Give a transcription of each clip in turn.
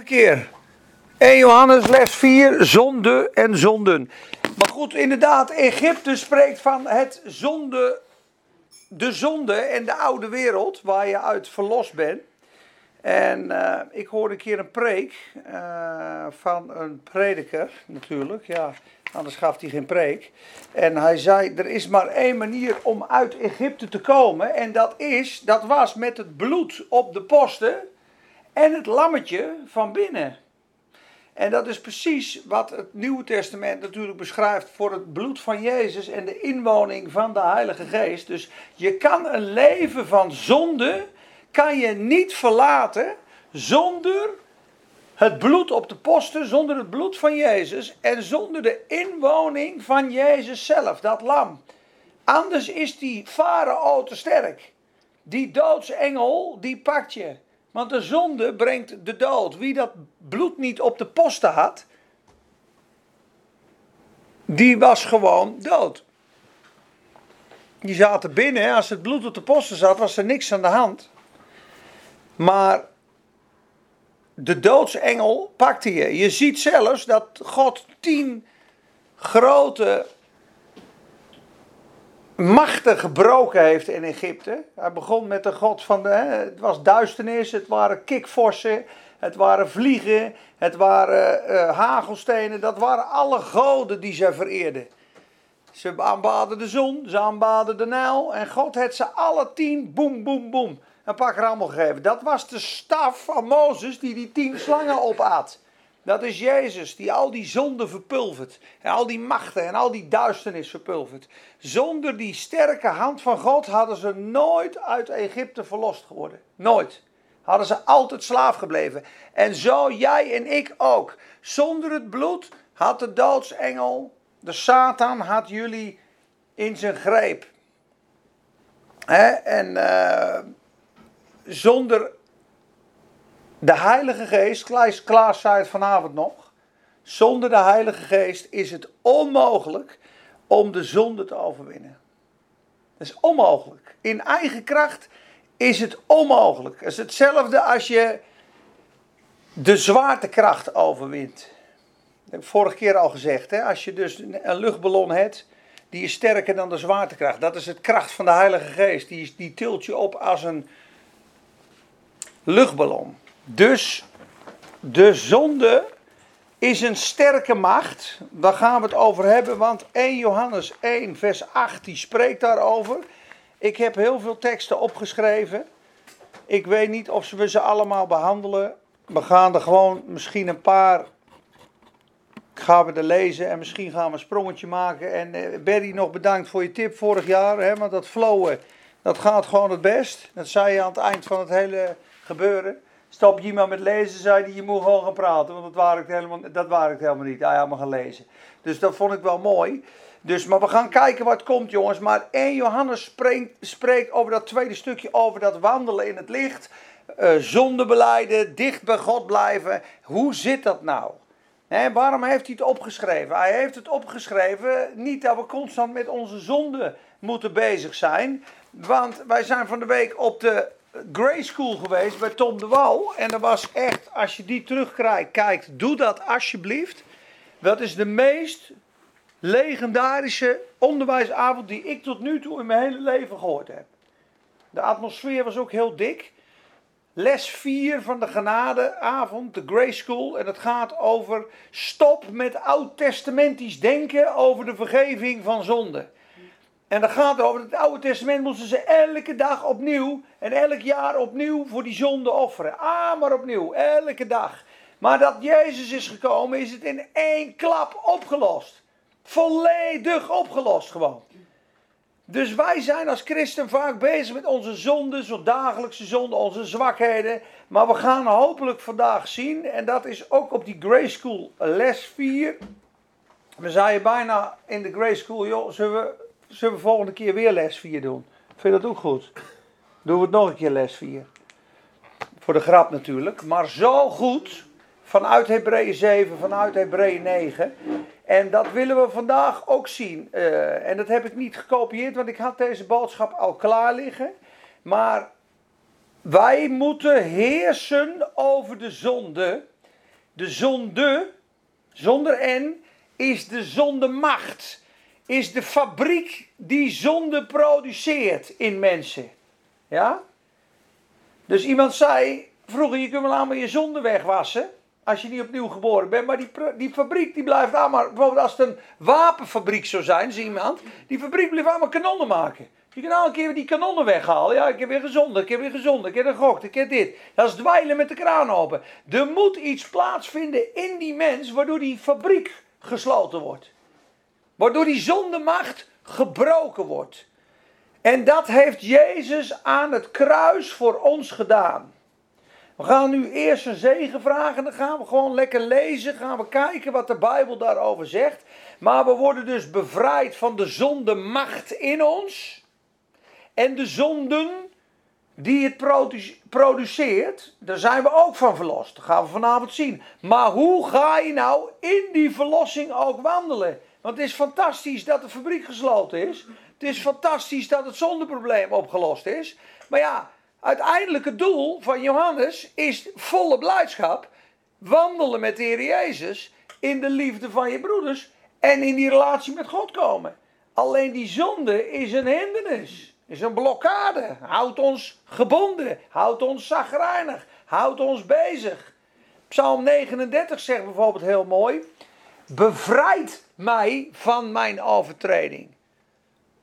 een keer. 1 Johannes les 4, zonde en zonden. Maar goed, inderdaad, Egypte spreekt van het zonde, de zonde en de oude wereld waar je uit verlost bent. En uh, ik hoorde een keer een preek uh, van een prediker, natuurlijk, ja, anders gaf hij geen preek. En hij zei, er is maar één manier om uit Egypte te komen en dat is, dat was met het bloed op de posten en het lammetje van binnen. En dat is precies wat het Nieuwe Testament natuurlijk beschrijft voor het bloed van Jezus en de inwoning van de Heilige Geest. Dus je kan een leven van zonde, kan je niet verlaten zonder het bloed op de posten, zonder het bloed van Jezus en zonder de inwoning van Jezus zelf, dat lam. Anders is die farao te sterk. Die doodsengel, die pakt je. Want de zonde brengt de dood. Wie dat bloed niet op de posten had, die was gewoon dood. Die zaten binnen, als het bloed op de posten zat, was er niks aan de hand. Maar de doodsengel pakte je. Je ziet zelfs dat God tien grote machten gebroken heeft in Egypte. Hij begon met de god van de. het was duisternis, het waren kikvorsen, het waren vliegen, het waren uh, hagelstenen. Dat waren alle goden die zij vereerden. Ze aanbaden de zon, ze aanbaden de Nijl. En God had ze alle tien, boem, boem, boem, een pak rammel gegeven. Dat was de staf van Mozes die die tien slangen opaat. Dat is Jezus die al die zonden verpulvert. En al die machten en al die duisternis verpulvert. Zonder die sterke hand van God hadden ze nooit uit Egypte verlost geworden. Nooit. Hadden ze altijd slaaf gebleven. En zo jij en ik ook. Zonder het bloed had de doodsengel, de Satan, had jullie in zijn greep. En uh, zonder de Heilige Geest, Klaas zei het vanavond nog. Zonder de Heilige Geest is het onmogelijk om de zonde te overwinnen. Dat is onmogelijk. In eigen kracht is het onmogelijk. Het is hetzelfde als je de zwaartekracht overwint. Dat heb ik vorige keer al gezegd. Hè? Als je dus een luchtballon hebt, die is sterker dan de zwaartekracht. Dat is het kracht van de Heilige Geest. Die, die tilt je op als een luchtballon. Dus de zonde is een sterke macht. Daar gaan we het over hebben, want 1 Johannes 1, vers 8, die spreekt daarover. Ik heb heel veel teksten opgeschreven. Ik weet niet of we ze allemaal behandelen. We gaan er gewoon misschien een paar. Gaan we er lezen en misschien gaan we een sprongetje maken. En uh, Berry, nog bedankt voor je tip vorig jaar. Hè, want dat flowen, dat gaat gewoon het best. Dat zei je aan het eind van het hele gebeuren. Stop je maar met lezen, zei hij, je moet gewoon gaan praten, want dat waren ik helemaal, dat waren ik helemaal niet. Hij had me gaan lezen. Dus dat vond ik wel mooi. Dus, maar we gaan kijken wat komt, jongens. Maar 1 Johannes spreekt, spreekt over dat tweede stukje, over dat wandelen in het licht. Uh, zonde beleiden, dicht bij God blijven. Hoe zit dat nou? Waarom heeft hij het opgeschreven? Hij heeft het opgeschreven niet dat we constant met onze zonde moeten bezig zijn. Want wij zijn van de week op de Grey School geweest bij Tom de Wal. En dat was echt, als je die terugkijkt, kijkt, doe dat alsjeblieft. Dat is de meest legendarische onderwijsavond die ik tot nu toe in mijn hele leven gehoord heb. De atmosfeer was ook heel dik. Les 4 van de genadeavond, de Grey School. En het gaat over stop met oud-testamentisch denken over de vergeving van zonde. En dat gaat over het Oude Testament moesten ze elke dag opnieuw en elk jaar opnieuw voor die zonde offeren. Ah, maar opnieuw, elke dag. Maar dat Jezus is gekomen, is het in één klap opgelost. Volledig opgelost gewoon. Dus wij zijn als christen vaak bezig met onze zonden, zo dagelijkse zonden, onze zwakheden. Maar we gaan hopelijk vandaag zien, en dat is ook op die Grey School les 4. We zeiden bijna in de Grey School, joh, zullen we Zullen we volgende keer weer les 4 doen? Vind je dat ook goed? Doen we het nog een keer les 4. Voor de grap natuurlijk. Maar zo goed. Vanuit Hebreeën 7, vanuit Hebreeën 9. En dat willen we vandaag ook zien. Uh, en dat heb ik niet gekopieerd, want ik had deze boodschap al klaar liggen. Maar wij moeten heersen over de zonde. De zonde, zonder N, is de zondemacht. Is de fabriek die zonde produceert in mensen. Ja? Dus iemand zei, vroeger je kunt wel allemaal je zonde wegwassen. Als je niet opnieuw geboren bent. Maar die, die fabriek die blijft allemaal. Bijvoorbeeld als het een wapenfabriek zou zijn, zie iemand. Die fabriek blijft allemaal kanonnen maken. Je kan al een keer die kanonnen weghalen. Ja, ik heb weer gezond, ik heb weer gezond, ik heb een gocht, ik heb dit. Dat is dweilen met de kraan open. Er moet iets plaatsvinden in die mens waardoor die fabriek gesloten wordt. Waardoor die zondemacht gebroken wordt. En dat heeft Jezus aan het kruis voor ons gedaan. We gaan nu eerst een zegen vragen. Dan gaan we gewoon lekker lezen. Gaan we kijken wat de Bijbel daarover zegt. Maar we worden dus bevrijd van de zondemacht in ons. En de zonden die het produceert, daar zijn we ook van verlost. Dat gaan we vanavond zien. Maar hoe ga je nou in die verlossing ook wandelen? Want het is fantastisch dat de fabriek gesloten is. Het is fantastisch dat het zondeprobleem opgelost is. Maar ja, uiteindelijk het doel van Johannes is volle blijdschap. Wandelen met de Heer Jezus in de liefde van je broeders en in die relatie met God komen. Alleen die zonde is een hindernis, is een blokkade. Houdt ons gebonden, houdt ons zagrijnig, houdt ons bezig. Psalm 39 zegt bijvoorbeeld heel mooi: Bevrijd mij van mijn overtreding.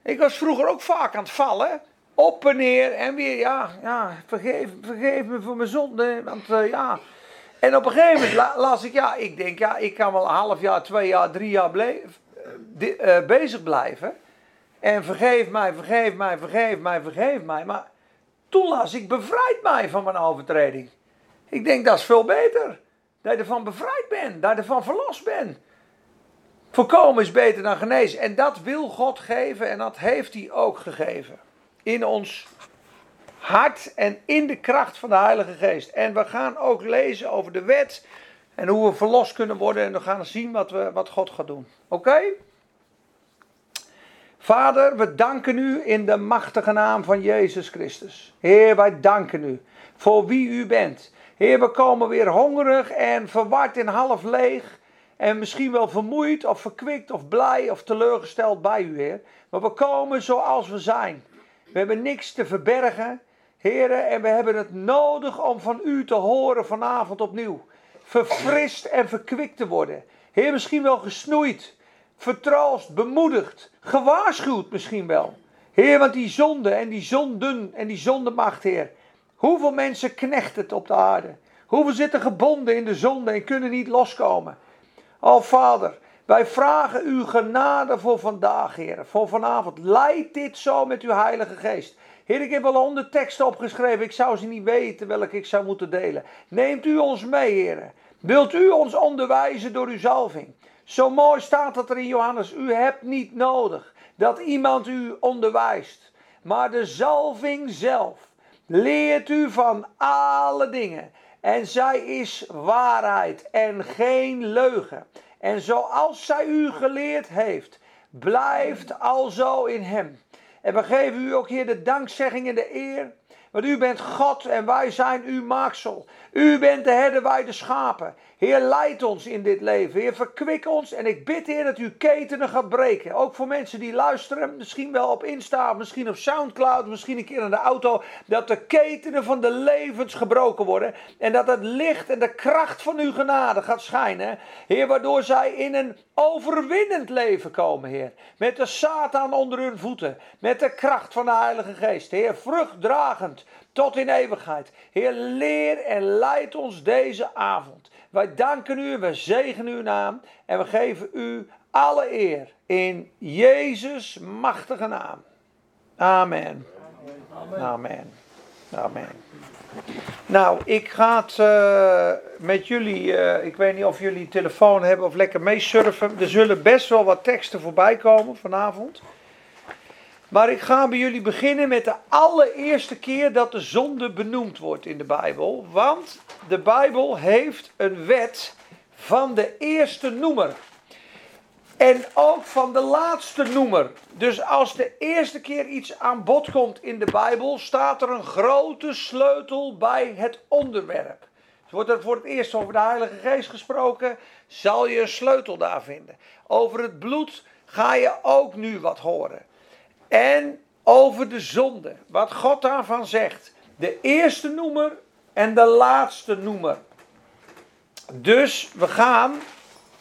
Ik was vroeger ook vaak aan het vallen. Op en neer en weer, ja, ja vergeef, vergeef me voor mijn zonde. Want uh, ja. En op een gegeven moment las ik, ja, ik denk, ja, ik kan wel een half jaar, twee jaar, drie jaar uh, bezig blijven. En vergeef mij, vergeef mij, vergeef mij, vergeef mij. Maar toen las ik, bevrijd mij van mijn overtreding. Ik denk, dat is veel beter. Dat je ervan bevrijd bent, dat je ervan verlost bent. Voorkomen is beter dan genezen. En dat wil God geven en dat heeft hij ook gegeven. In ons hart en in de kracht van de Heilige Geest. En we gaan ook lezen over de wet en hoe we verlost kunnen worden. En we gaan zien wat, we, wat God gaat doen. Oké? Vader, we danken u in de machtige naam van Jezus Christus. Heer, wij danken u voor wie u bent. Heer, we komen weer hongerig en verward en half leeg. En misschien wel vermoeid of verkwikt of blij of teleurgesteld bij u, Heer. Maar we komen zoals we zijn. We hebben niks te verbergen, Heren, en we hebben het nodig om van u te horen vanavond opnieuw. Verfrist en verkwikt te worden. Heer, misschien wel gesnoeid, vertroost, bemoedigd, gewaarschuwd misschien wel. Heer, want die zonde en die zonden en die zondemacht, Heer. Hoeveel mensen knecht het op de aarde? Hoeveel zitten gebonden in de zonde en kunnen niet loskomen? O Vader, wij vragen uw genade voor vandaag, Heer. Voor vanavond. Leid dit zo met uw Heilige Geest. Heer, ik heb al honderd teksten opgeschreven. Ik zou ze niet weten welke ik zou moeten delen. Neemt u ons mee, Heer. Wilt u ons onderwijzen door uw zalving? Zo mooi staat dat er in Johannes. U hebt niet nodig dat iemand u onderwijst. Maar de zalving zelf leert u van alle dingen. En zij is waarheid en geen leugen. En zoals zij u geleerd heeft, blijft alzo in hem. En we geven u ook hier de dankzegging en de eer. Want u bent God en wij zijn uw maaksel. U bent de herder, wij de schapen. Heer, leid ons in dit leven. Heer, verkwik ons. En ik bid, Heer, dat u ketenen gaat breken. Ook voor mensen die luisteren. Misschien wel op Insta, misschien op Soundcloud, misschien een keer in de auto. Dat de ketenen van de levens gebroken worden. En dat het licht en de kracht van uw genade gaat schijnen. Heer, waardoor zij in een overwinnend leven komen, Heer. Met de Satan onder hun voeten. Met de kracht van de Heilige Geest. Heer, vruchtdragend tot in eeuwigheid. Heer, leer en leid ons deze avond. Wij danken u, we zegenen uw naam en we geven u alle eer in Jezus' machtige naam. Amen. Amen. Amen. Nou, ik ga het uh, met jullie, uh, ik weet niet of jullie telefoon hebben of lekker meesurfen. Er zullen best wel wat teksten voorbij komen vanavond. Maar ik ga bij jullie beginnen met de allereerste keer dat de zonde benoemd wordt in de Bijbel. Want de Bijbel heeft een wet van de eerste noemer. En ook van de laatste noemer. Dus als de eerste keer iets aan bod komt in de Bijbel, staat er een grote sleutel bij het onderwerp. wordt er voor het eerst over de Heilige Geest gesproken, zal je een sleutel daar vinden. Over het bloed ga je ook nu wat horen. En over de zonde, wat God daarvan zegt. De eerste noemer en de laatste noemer. Dus we gaan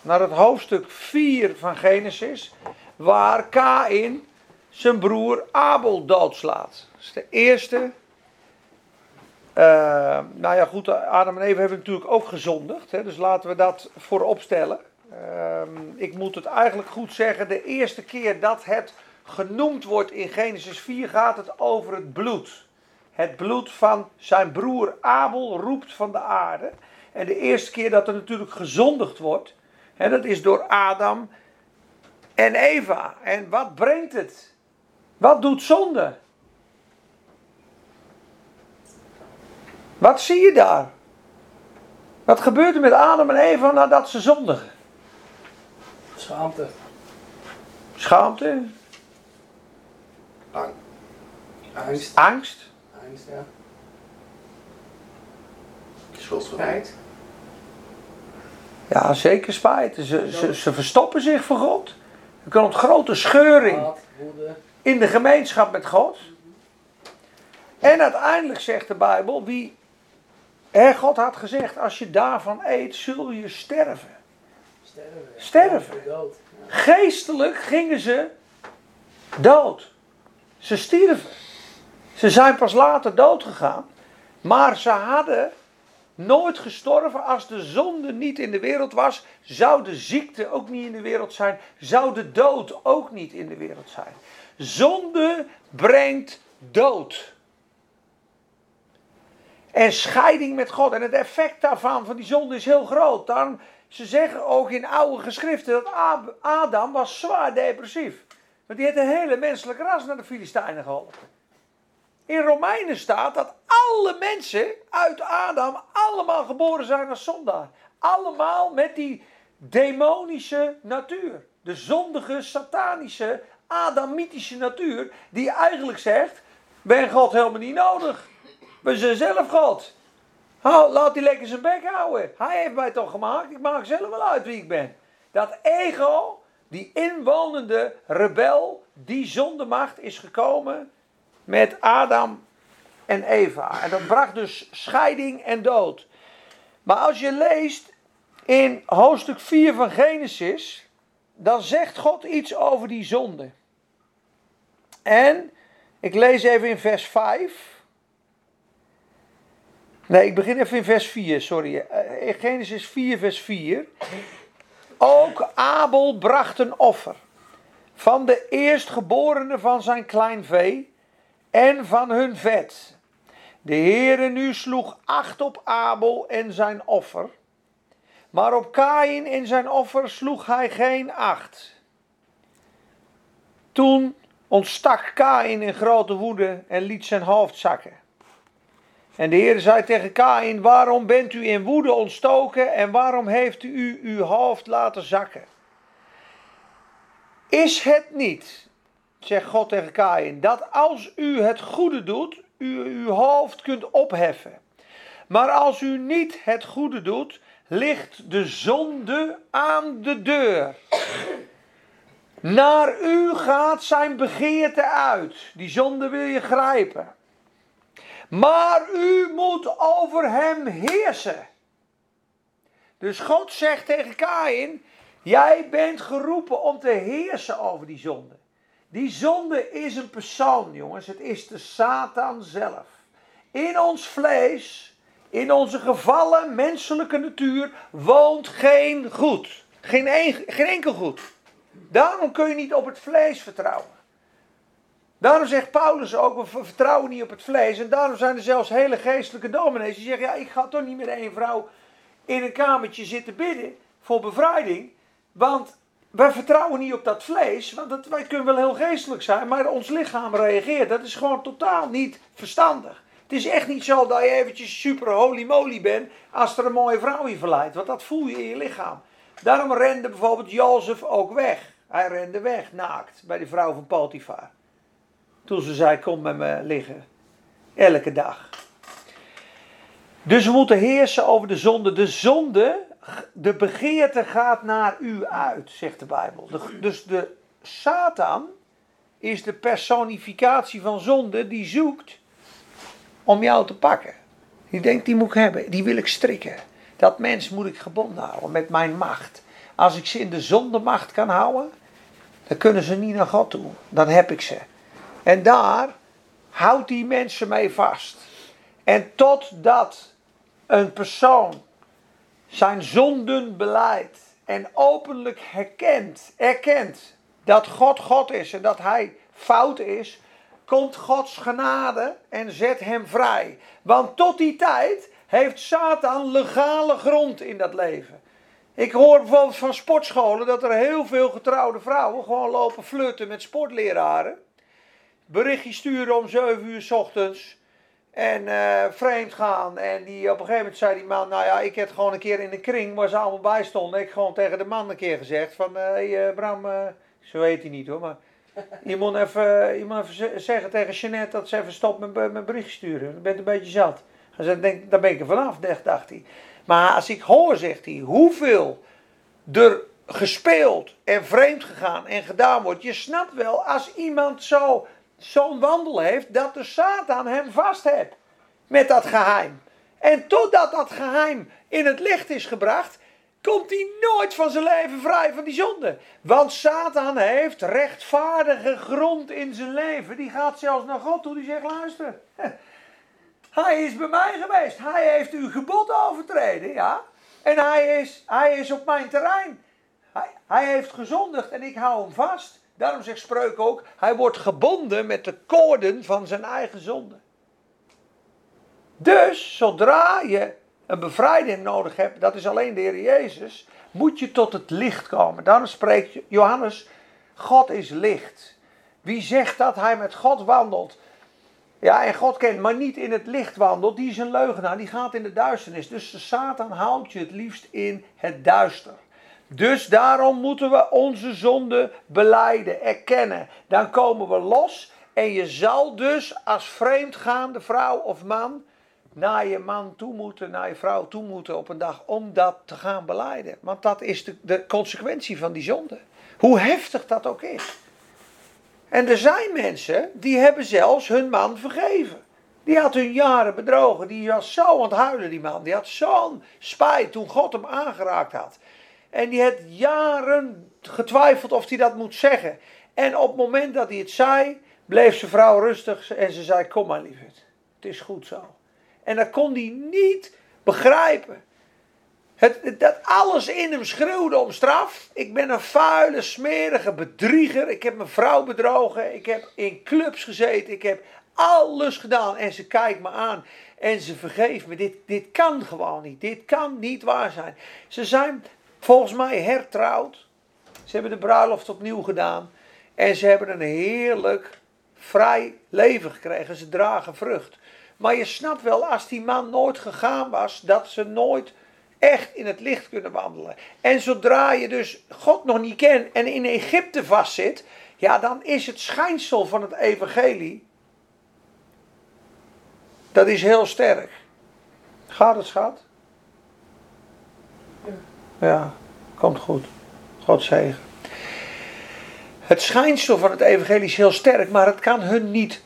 naar het hoofdstuk 4 van Genesis, waar Kain zijn broer Abel doodslaat. Dat is de eerste. Uh, nou ja, goed, Adam en Eva hebben natuurlijk ook gezondigd, hè, dus laten we dat voorop stellen. Uh, ik moet het eigenlijk goed zeggen, de eerste keer dat het genoemd wordt in Genesis 4 gaat het over het bloed. Het bloed van zijn broer Abel roept van de aarde. En de eerste keer dat er natuurlijk gezondigd wordt, hè, dat is door Adam en Eva. En wat brengt het? Wat doet zonde? Wat zie je daar? Wat gebeurt er met Adam en Eva nadat ze zondigen? Schaamte. Schaamte? Ang angst. Angst? Angst, ja. Spijt. Ja, zeker spijt. Ze, ze, ze verstoppen zich voor God. Er komt grote scheuring in de gemeenschap met God. En uiteindelijk zegt de Bijbel, wie, hè, God had gezegd, als je daarvan eet, zul je sterven. Sterven. Geestelijk gingen ze dood. Ze stierven. Ze zijn pas later dood gegaan. Maar ze hadden nooit gestorven als de zonde niet in de wereld was. Zou de ziekte ook niet in de wereld zijn. Zou de dood ook niet in de wereld zijn. Zonde brengt dood. En scheiding met God. En het effect daarvan, van die zonde, is heel groot. Dan, ze zeggen ook in oude geschriften dat Adam was zwaar depressief. Want die heeft een hele menselijke ras naar de Filistijnen geholpen. In Romeinen staat dat alle mensen uit Adam allemaal geboren zijn als zondaar. Allemaal met die demonische natuur. De zondige, satanische, adamitische natuur. Die eigenlijk zegt, ben God helemaal niet nodig. We zijn zelf God. Laat die lekker zijn bek houden. Hij heeft mij toch gemaakt. Ik maak zelf wel uit wie ik ben. Dat ego, die inwonende rebel, die zondemacht is gekomen met Adam en Eva. En dat bracht dus scheiding en dood. Maar als je leest in hoofdstuk 4 van Genesis, dan zegt God iets over die zonde. En ik lees even in vers 5. Nee, ik begin even in vers 4, sorry. Eh, Genesis 4, vers 4. Ook Abel bracht een offer van de eerstgeborene van zijn klein vee en van hun vet. De Heere nu sloeg acht op Abel en zijn offer, maar op Kain en zijn offer sloeg hij geen acht. Toen ontstak Kain in grote woede en liet zijn hoofd zakken. En de Heer zei tegen Kain, waarom bent u in woede ontstoken en waarom heeft u uw hoofd laten zakken? Is het niet, zegt God tegen Kain, dat als u het goede doet, u uw hoofd kunt opheffen. Maar als u niet het goede doet, ligt de zonde aan de deur. Naar u gaat zijn begeerte uit. Die zonde wil je grijpen. Maar u moet over hem heersen. Dus God zegt tegen Kain: Jij bent geroepen om te heersen over die zonde. Die zonde is een persoon, jongens. Het is de Satan zelf. In ons vlees, in onze gevallen menselijke natuur, woont geen goed. Geen, een- geen enkel goed. Daarom kun je niet op het vlees vertrouwen. Daarom zegt Paulus ook, we vertrouwen niet op het vlees. En daarom zijn er zelfs hele geestelijke dominees die zeggen, ja, ik ga toch niet met één vrouw in een kamertje zitten bidden voor bevrijding. Want wij vertrouwen niet op dat vlees, want dat, wij kunnen wel heel geestelijk zijn, maar ons lichaam reageert. Dat is gewoon totaal niet verstandig. Het is echt niet zo dat je eventjes super holy moly bent als er een mooie vrouw je verleidt, want dat voel je in je lichaam. Daarom rende bijvoorbeeld Jozef ook weg. Hij rende weg, naakt, bij de vrouw van Potifar. Toen ze zei, kom met me liggen. Elke dag. Dus we moeten heersen over de zonde. De zonde, de begeerte gaat naar u uit, zegt de Bijbel. Dus de Satan is de personificatie van zonde die zoekt om jou te pakken. Die denkt, die moet ik hebben, die wil ik strikken. Dat mens moet ik gebonden houden met mijn macht. Als ik ze in de zondemacht kan houden, dan kunnen ze niet naar God toe. Dan heb ik ze. En daar houdt die mensen mee vast. En totdat een persoon zijn zonden beleidt en openlijk herkent, erkent dat God God is en dat hij fout is, komt Gods genade en zet hem vrij. Want tot die tijd heeft Satan legale grond in dat leven. Ik hoor bijvoorbeeld van sportscholen dat er heel veel getrouwde vrouwen gewoon lopen flirten met sportleraren. Berichtje sturen om 7 uur s ochtends. En eh, vreemd gaan. En die, op een gegeven moment zei die man, nou ja, ik heb gewoon een keer in de kring waar ze allemaal bij stonden. Ik gewoon tegen de man een keer gezegd van, hé hey, eh, Bram, eh, zo heet hij niet hoor, maar je moet even, je moet even ze- zeggen tegen Jeanette dat ze even stopt met, met bericht sturen. Ik ben een beetje zat. Hij zei, denk, daar ben ik er vanaf, dacht dacht hij. Maar als ik hoor, zegt hij, hoeveel er gespeeld en vreemd gegaan en gedaan wordt. Je snapt wel, als iemand zo, zo'n wandel heeft, dat de Satan hem vast heeft met dat geheim. En totdat dat geheim in het licht is gebracht, komt hij nooit van zijn leven vrij van die zonde. Want Satan heeft rechtvaardige grond in zijn leven. Die gaat zelfs naar God toe, die zegt, luister. Hij is bij mij geweest. Hij heeft uw gebod overtreden, ja. En hij is, hij is op mijn terrein. Hij, hij heeft gezondigd en ik hou hem vast. Daarom zegt Spreuk ook, hij wordt gebonden met de koorden van zijn eigen zonde. Dus zodra je een bevrijding nodig hebt, dat is alleen de Heer Jezus, moet je tot het licht komen. Daarom spreekt Johannes, God is licht. Wie zegt dat hij met God wandelt, ja, en God kent, maar niet in het licht wandelt, die is een leugenaar, die gaat in de duisternis. Dus Satan houdt je het liefst in het duister. Dus daarom moeten we onze zonde beleiden, erkennen. Dan komen we los en je zal dus als vreemdgaande vrouw of man naar je man toe moeten, naar je vrouw toe moeten op een dag om dat te gaan beleiden. Want dat is de, consequentie van die zonde. Hoe heftig dat ook is. En er zijn mensen die hebben zelfs hun man vergeven. Die had hun jaren bedrogen. Die was zo aan het huilen, die man. Die had zo'n spijt toen God hem aangeraakt had. En die had jaren getwijfeld of hij dat moet zeggen. En op het moment dat hij het zei, bleef zijn vrouw rustig en ze zei: Kom maar, lieverd. Het is goed zo. En dat kon hij niet begrijpen. Het, het- dat alles in hem schreeuwde om straf. Ik ben een vuile, smerige bedrieger. Ik heb mijn vrouw bedrogen. Ik heb in clubs gezeten. Ik heb alles gedaan. En ze kijkt me aan. En ze vergeeft me. Dit, dit kan gewoon niet. Dit kan niet waar zijn. Ze zijn volgens mij hertrouwd. Ze hebben de bruiloft opnieuw gedaan. En ze hebben een heerlijk, vrij leven gekregen. Ze dragen vrucht. Maar je snapt wel, als die man nooit gegaan was, dat ze nooit echt in het licht kunnen wandelen. En zodra je dus God nog niet kent en in Egypte vastzit, ja, dan is het schijnsel van het evangelie, dat is heel sterk. Gaat het, schat? Ja, komt goed. God zegen. Het schijnsel van het evangelie is heel sterk, maar het kan hun niet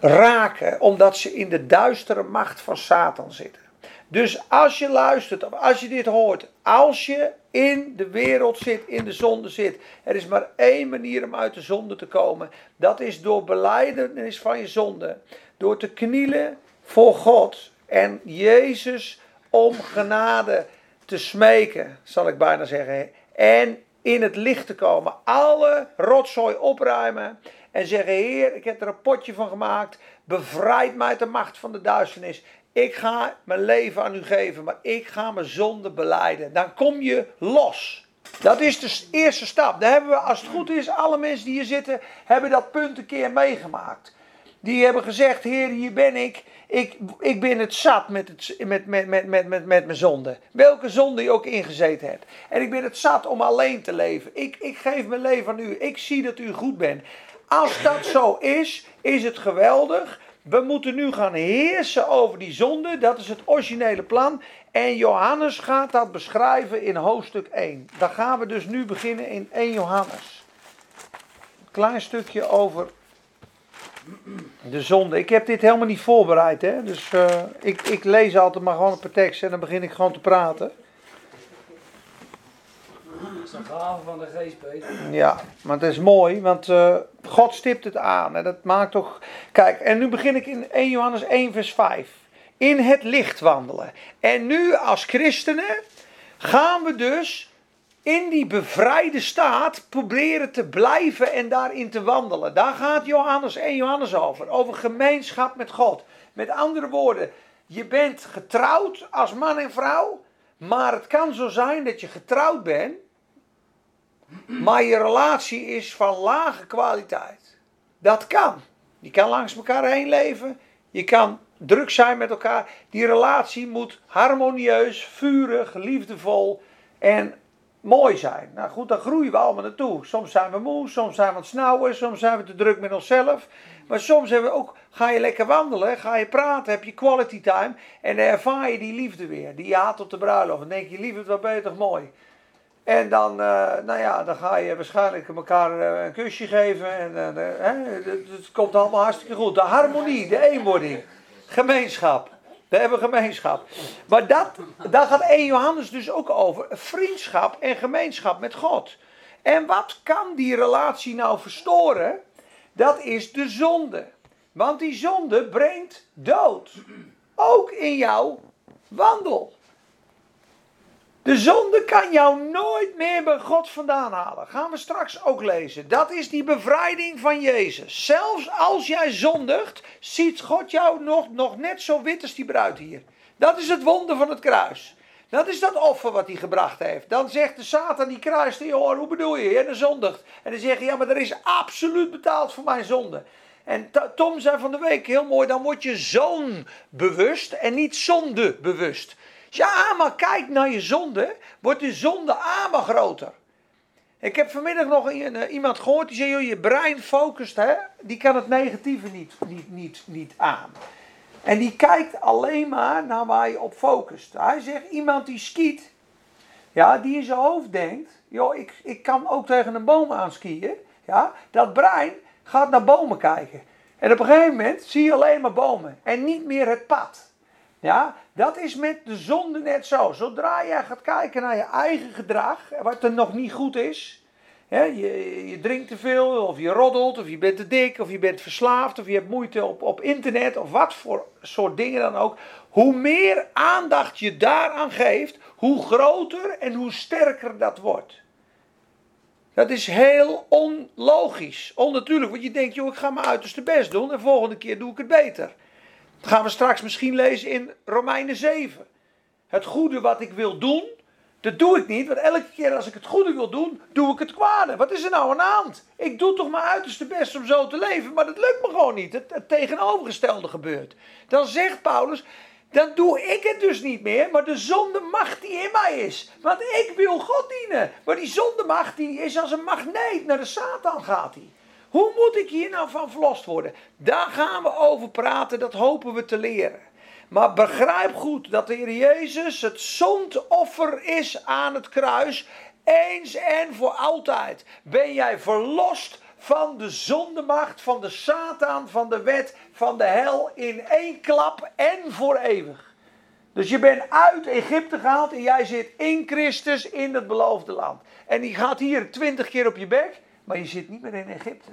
raken, omdat ze in de duistere macht van Satan zitten. Dus als je luistert, of als je dit hoort, als je in de wereld zit, in de zonde zit, er is maar één manier om uit de zonde te komen. Dat is door beleidenis van je zonde. Door te knielen voor God en Jezus om genade te smeken, zal ik bijna zeggen. En in het licht te komen. Alle rotzooi opruimen. En zeggen: Heer, ik heb er een potje van gemaakt. Bevrijd mij uit de macht van de duisternis. Ik ga mijn leven aan u geven, maar ik ga mijn zonde beleiden. Dan kom je los. Dat is de eerste stap. Dan hebben we, als het goed is, alle mensen die hier zitten, hebben dat punt een keer meegemaakt. Die hebben gezegd: Heer, hier ben ik. Ik, ik ben het zat met, het, met, met, met, met, met, met mijn zonde. Welke zonde je ook ingezeten hebt. En ik ben het zat om alleen te leven. Ik, ik geef mijn leven aan u. Ik zie dat u goed bent. Als dat zo is, is het geweldig. We moeten nu gaan heersen over die zonde. Dat is het originele plan. En Johannes gaat dat beschrijven in hoofdstuk 1. Dan gaan we dus nu beginnen in 1 Johannes. Een klein stukje over de zonde. Ik heb dit helemaal niet voorbereid. Hè? Dus uh, ik, ik lees altijd maar gewoon een paar teksten en dan begin ik gewoon te praten. Dat is een gave van de geest, Peter. Ja, maar het is mooi, want uh, God stipt het aan. En dat maakt toch. Kijk, en nu begin ik in 1 Johannes 1, vers 5. In het licht wandelen. En nu als christenen gaan we dus in die bevrijde staat proberen te blijven en daarin te wandelen. Daar gaat Johannes 1 Johannes over. Over gemeenschap met God. Met andere woorden, je bent getrouwd als man en vrouw. Maar het kan zo zijn dat je getrouwd bent maar je relatie is van lage kwaliteit. Dat kan. Je kan langs elkaar heen leven. Je kan druk zijn met elkaar. Die relatie moet harmonieus, vurig, liefdevol en mooi zijn. Nou goed, daar groeien we allemaal naartoe. Soms zijn we moe, soms zijn we aan het snauwen, soms zijn we te druk met onszelf. Maar soms hebben we ook, ga je lekker wandelen, ga je praten, heb je quality time. En dan ervaar je die liefde weer, die je had op de bruiloft. Dan denk je, liefde, wat ben je toch mooi. En dan, uh, nou ja, dan ga je waarschijnlijk elkaar uh, een kusje geven. En uh, hè, het, komt allemaal hartstikke goed. De harmonie, de eenwording. Gemeenschap. We hebben gemeenschap. Maar dat, daar gaat 1 Johannes dus ook over. Vriendschap en gemeenschap met God. En wat kan die relatie nou verstoren? Dat is de zonde. Want die zonde brengt dood. Ook in jouw wandel. De zonde kan jou nooit meer bij God vandaan halen. Gaan we straks ook lezen. Dat is die bevrijding van Jezus. Zelfs als jij zondigt, ziet God jou nog, nog net zo wit als die bruid hier. Dat is het wonder van het kruis. Dat is dat offer wat hij gebracht heeft. Dan zegt de Satan, die kruist in je oor, hoe bedoel je? En zondigt. En dan zeg je, ja, maar er is absoluut betaald voor mijn zonde. En Tom zei van de week heel mooi, dan word je zoon bewust en niet zonde bewust. Als je ama kijkt naar je zonde, wordt de zonde ama groter. Ik heb vanmiddag nog eh, iemand gehoord die zei: joh, je brein focust, hè, die kan het negatieve niet, niet, niet, niet aan. En die kijkt alleen maar naar waar je op focust. Hij zegt: iemand die skiet, ja, die in zijn hoofd denkt: joh, ik, ik kan ook tegen een boom aanskiën. Ja, dat brein gaat naar bomen kijken. En op een gegeven moment zie je alleen maar bomen en niet meer het pad. Ja, dat is met de zonde net zo. Zodra jij gaat kijken naar je eigen gedrag, wat er nog niet goed is. je, je drinkt te veel, of je roddelt, of je bent te dik, of je bent verslaafd, of je hebt moeite op, op internet, of wat voor soort dingen dan ook. Hoe meer aandacht je daaraan geeft, hoe groter en hoe sterker dat wordt. Dat is heel onlogisch, onnatuurlijk, want je denkt, joh, ik ga mijn uiterste best doen en volgende keer doe ik het beter. Dat gaan we straks misschien lezen in Romeinen 7. Het goede wat ik wil doen, dat doe ik niet. Want elke keer als ik het goede wil doen, doe ik het kwade. Wat is er nou aan de? Ik doe toch mijn uiterste best om zo te leven, maar dat lukt me gewoon niet. Het, tegenovergestelde gebeurt. Dan zegt Paulus, dan doe ik het dus niet meer, maar de zonde macht die in mij is. Want ik wil God dienen. Maar die zonde macht die is als een magneet, naar de Satan gaat hij. Hoe moet ik hier nou van verlost worden? Daar gaan we over praten, dat hopen we te leren. Maar begrijp goed dat de Heer Jezus het zondoffer is aan het kruis. Eens en voor altijd ben jij verlost van de zondemacht, van de Satan, van de wet, van de hel in één klap en voor eeuwig. Dus je bent uit Egypte gehaald en jij zit in Christus in het beloofde land. En die gaat hier twintig keer op je bek maar je zit niet meer in Egypte.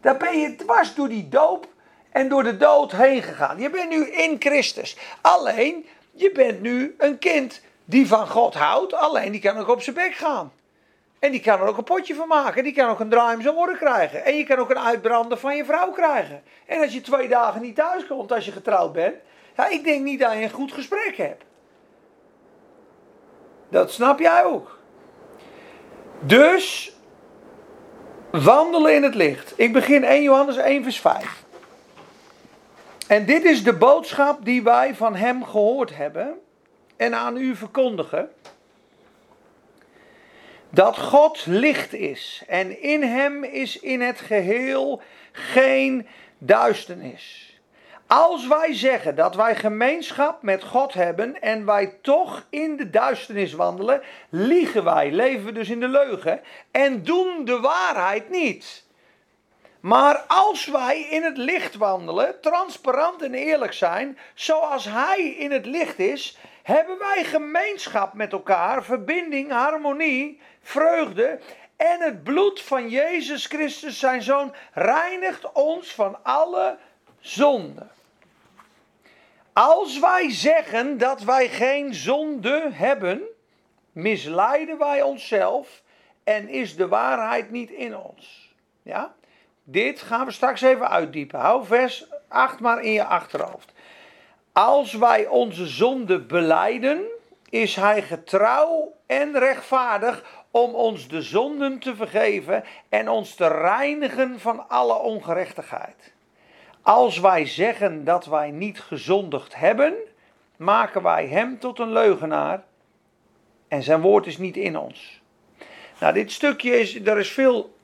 Daar ben je dwars door die doop en door de dood heen gegaan. Je bent nu in Christus. Alleen, je bent nu een kind die van God houdt. Alleen, die kan ook op zijn bek gaan. En die kan er ook een potje van maken. Die kan ook een draai om zijn oren krijgen. En je kan ook een uitbrander van je vrouw krijgen. En als je twee dagen niet thuis komt als je getrouwd bent. Ja, ik denk niet dat je een goed gesprek hebt. Dat snap jij ook. Dus Wandelen in het licht. Ik begin 1 Johannes 1 vers 5. En dit is de boodschap die wij van hem gehoord hebben en aan u verkondigen. Dat God licht is en in hem is in het geheel geen duisternis. Als wij zeggen dat wij gemeenschap met God hebben en wij toch in de duisternis wandelen, liegen wij, leven we dus in de leugen en doen de waarheid niet. Maar als wij in het licht wandelen, transparant en eerlijk zijn, zoals Hij in het licht is, hebben wij gemeenschap met elkaar, verbinding, harmonie, vreugde. En het bloed van Jezus Christus, zijn Zoon, reinigt ons van alle zonde. Als wij zeggen dat wij geen zonde hebben, misleiden wij onszelf en is de waarheid niet in ons. Ja? Dit gaan we straks even uitdiepen. Hou vers 8 maar in je achterhoofd. Als wij onze zonde beleiden, is Hij getrouw en rechtvaardig om ons de zonden te vergeven en ons te reinigen van alle ongerechtigheid. Als wij zeggen dat wij niet gezondigd hebben, maken wij Hem tot een leugenaar en Zijn woord is niet in ons. Nou, dit stukje is, er is veel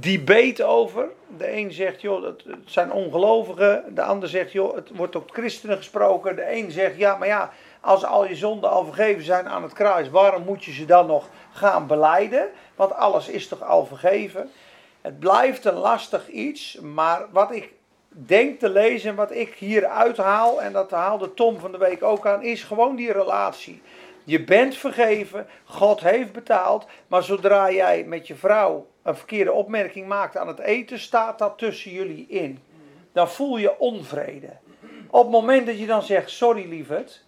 debate over. De een zegt, joh, het zijn ongelovigen. De ander zegt, joh, het wordt op christenen gesproken. De een zegt, ja, maar ja, als al je zonden al vergeven zijn aan het kruis, waarom moet je ze dan nog gaan beleiden? Want alles is toch al vergeven? Het blijft een lastig iets, maar wat ik denk te lezen en wat ik hier uithaal, en dat haalde Tom van de week ook aan, is gewoon die relatie. Je bent vergeven, God heeft betaald, maar zodra jij met je vrouw een verkeerde opmerking maakt aan het eten, staat dat tussen jullie in. Dan voel je onvrede. Op het moment dat je dan zegt, sorry lieverd,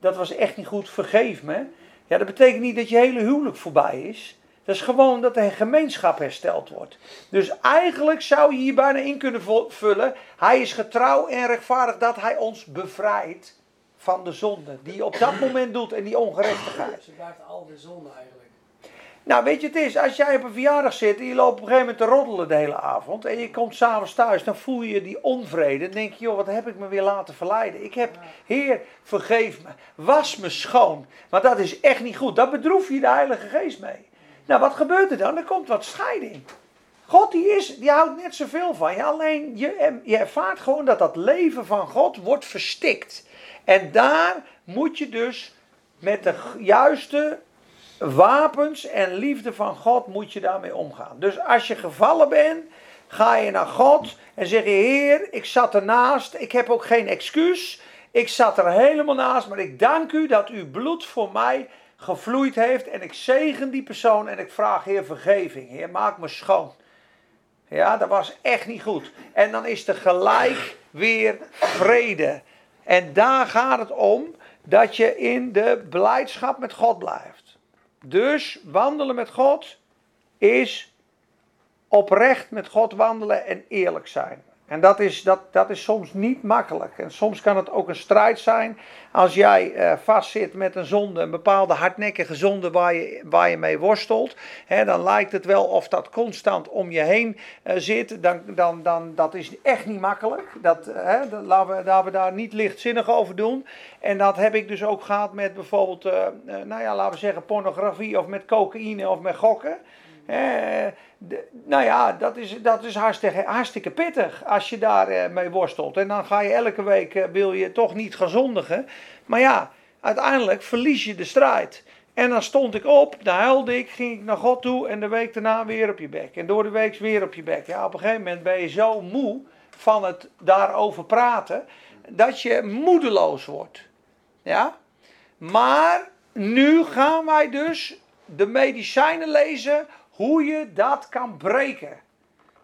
dat was echt niet goed, vergeef me. Ja, dat betekent niet dat je hele huwelijk voorbij is. Dat is gewoon dat er gemeenschap hersteld wordt. Dus eigenlijk zou je hier bijna in kunnen vullen. Hij is getrouw en rechtvaardig dat hij ons bevrijdt van de zonde. Die je op dat moment doet en die ongerechtigheid. Ze blijft al de zonde eigenlijk. Nou, weet je, het is, als jij op een verjaardag zit en je loopt op een gegeven moment te roddelen de hele avond en je komt s'avonds thuis, dan voel je die onvrede. Dan denk je, joh, wat heb ik me weer laten verleiden? Ik heb, Heer, vergeef me, was me schoon. Maar dat is echt niet goed. Daar bedroef je de Heilige Geest mee. Nou, wat gebeurt er dan? Er komt wat scheiding. God die, is, die houdt net zoveel van je, alleen je, je ervaart gewoon dat dat leven van God wordt verstikt. En daar moet je dus met de juiste wapens en liefde van God moet je daarmee omgaan. Dus als je gevallen bent, ga je naar God en zeg je: Heer, ik zat ernaast, ik heb ook geen excuus. Ik zat er helemaal naast, maar ik dank u dat uw bloed voor mij gevloeid heeft. En ik zegen die persoon en ik vraag Heer vergeving. Heer, maak me schoon. Ja, dat was echt niet goed. En dan is er gelijk weer vrede. En daar gaat het om dat je in de beleidschap met God blijft. Dus wandelen met God is oprecht met God wandelen en eerlijk zijn. En dat is, dat, dat is soms niet makkelijk. En soms kan het ook een strijd zijn als jij uh, vastzit met een zonde, een bepaalde hardnekkige zonde waar je, waar je mee worstelt. Hè, dan lijkt het wel of dat constant om je heen uh, zit. Dan, dan, dan, dat is echt niet makkelijk. Dat, uh, hè, laten, we, daar niet lichtzinnig over doen. En dat heb ik dus ook gehad met bijvoorbeeld, nou ja, laten we zeggen pornografie of met cocaïne of met gokken. Eh, nou ja, dat is, dat is hartstikke, hartstikke pittig als je daarmee mee worstelt. En dan ga je elke week, eh, wil je toch niet gaan zondigen. Maar ja, uiteindelijk verlies je de strijd. En dan stond ik op, dan huilde ik, ging ik naar God toe en de week daarna weer op je bek. En door de week weer op je bek. Ja, op een gegeven moment ben je zo moe van het daarover praten, dat je moedeloos wordt. Ja? Maar nu gaan wij dus de medicijnen lezen hoe je dat kan breken.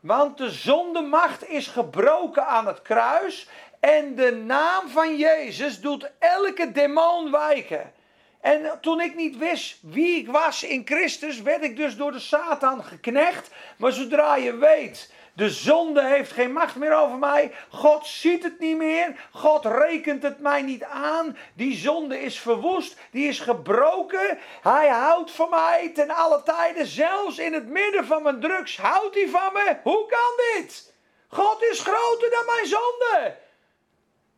Want de zondemacht is gebroken aan het kruis. En de naam van Jezus doet elke demon wijken. En toen ik niet wist wie ik was in Christus, werd ik dus door de Satan geknecht. Maar zodra je weet de zonde heeft geen macht meer over mij. God ziet het niet meer. God rekent het mij niet aan. Die zonde is verwoest. Die is gebroken. Hij houdt van mij ten alle tijden. Zelfs in het midden van mijn drugs houdt hij van me. Hoe kan dit? God is groter dan mijn zonde.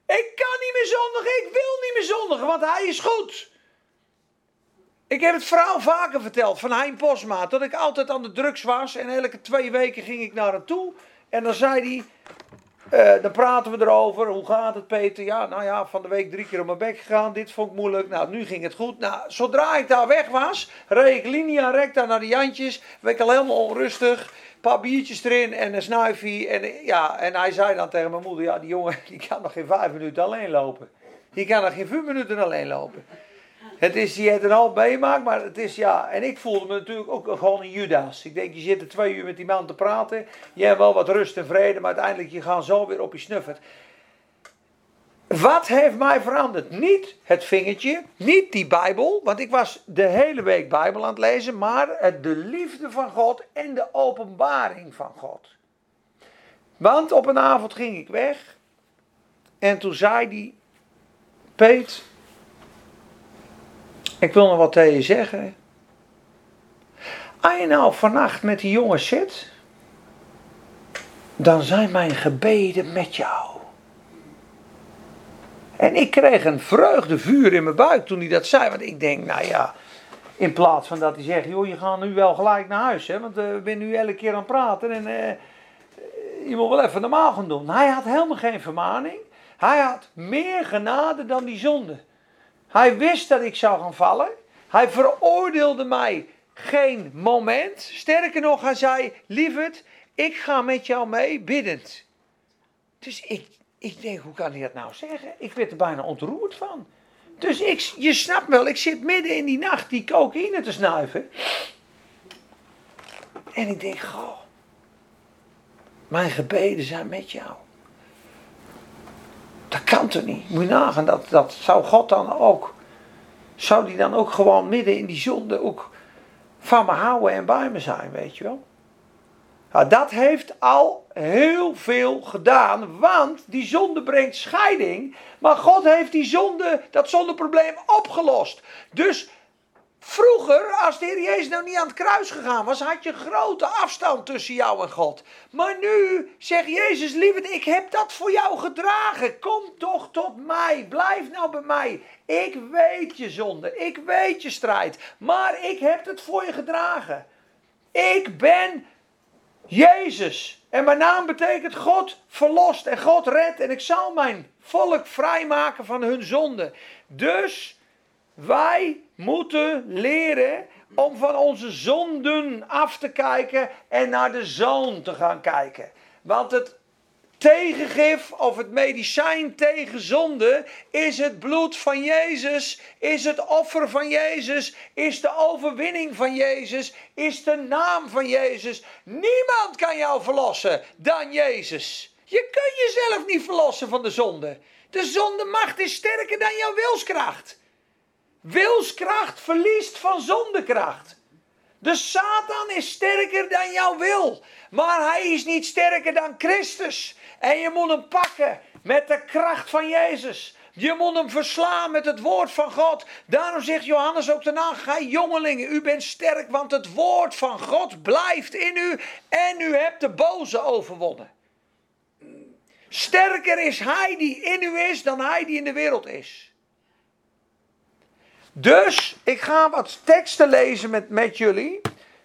Ik kan niet meer zondigen. Ik wil niet meer zondigen, want hij is goed. Ik heb het verhaal vaker verteld van Hein Posma. Dat ik altijd aan de drugs was. En elke twee weken ging ik naar hem toe. En dan zei hij: Eh, dan praten we erover. Hoe gaat het, Peter? Ja, nou ja, van de week drie keer op mijn bek gegaan. Dit vond ik moeilijk. Nou, nu ging het goed. Nou, zodra ik daar weg was, reed ik linea recta naar de Jantjes. Werd ik al helemaal onrustig. Een paar biertjes erin en een snuifie. En, ja, en hij zei dan tegen mijn moeder: Ja, die jongen die kan nog geen vijf minuten alleen lopen. Die kan nog geen vier minuten alleen lopen. Het is, die het een half meemaakt, maar het is ja. En ik voelde me natuurlijk ook gewoon een Judas. Ik denk, je zit er twee uur met die man te praten. Je hebt wel wat rust en vrede, maar uiteindelijk je gaat zo weer op je snuffert. Wat heeft mij veranderd? Niet het vingertje, niet die Bijbel, want ik was de hele week Bijbel aan het lezen, maar de liefde van God en de openbaring van God. Want op een avond ging ik weg en toen zei die Peet, ik wil nog wat tegen je zeggen. Als je nou vannacht met die jongen zit, dan zijn mijn gebeden met jou. En ik kreeg een vreugdevuur in mijn buik toen hij dat zei. Want ik denk, nou ja, in plaats van dat hij zegt, joh, je gaat nu wel gelijk naar huis. Hè, want uh, we zijn nu elke keer aan het praten en uh, je moet wel even normaal gaan doen. Hij had helemaal geen vermaning. Hij had meer genade dan die zonde. Hij wist dat ik zou gaan vallen. Hij veroordeelde mij geen moment. Sterker nog, hij zei: Lieverd, ik ga met jou mee biddend. Dus ik, ik denk, hoe kan hij dat nou zeggen? Ik werd er bijna ontroerd van. Dus ik, je snapt wel, ik zit midden in die nacht die cocaïne te snuiven. En ik denk, goh, mijn gebeden zijn met jou. Dat kan toch niet? Moet je nagaan, dat, dat zou God dan ook, zou die dan ook gewoon midden in die zonde ook van me houden en bij me zijn, weet je wel? Nou, dat heeft al heel veel gedaan, want die zonde brengt scheiding. Maar God heeft die zonde, dat zondeprobleem opgelost. Dus Vroeger, als de Heer Jezus nou niet aan het kruis gegaan was, had je grote afstand tussen jou en God. Maar nu zegt Jezus, lieve, ik heb dat voor jou gedragen. Kom toch tot mij. Blijf nou bij mij. Ik weet je zonde. Ik weet je strijd. Maar ik heb het voor je gedragen. Ik ben Jezus. En mijn naam betekent God verlost en God redt. En ik zal mijn volk vrijmaken van hun zonde. Dus wij moeten leren om van onze zonden af te kijken en naar de zoon te gaan kijken. Want het tegengif of het medicijn tegen zonde is het bloed van Jezus, is het offer van Jezus, is de overwinning van Jezus, is de naam van Jezus. Niemand kan jou verlossen dan Jezus. Je kunt jezelf niet verlossen van de zonde. De zondemacht is sterker dan jouw wilskracht. Wilskracht verliest van zondekracht. De Satan is sterker dan jouw wil. Maar hij is niet sterker dan Christus. En je moet hem pakken met de kracht van Jezus. Je moet hem verslaan met het woord van God. Daarom zegt Johannes ook daarna: Gij jongelingen, u bent sterk, want het woord van God blijft in u. En u hebt de boze overwonnen. Sterker is hij die in u is dan hij die in de wereld is. Dus ik ga wat teksten lezen met, met jullie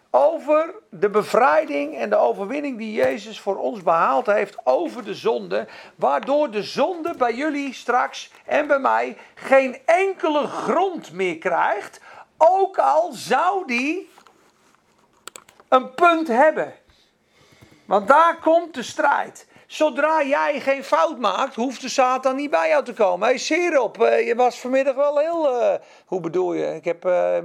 over de bevrijding en de overwinning die Jezus voor ons behaald heeft over de zonde, waardoor de zonde bij jullie straks en bij mij geen enkele grond meer krijgt, ook al zou die een punt hebben. Want daar komt de strijd. Zodra jij geen fout maakt, hoeft de Satan niet bij jou te komen. Hé, hey, uh, je was vanmiddag wel heel. Uh, hoe bedoel je? Ik heb, uh,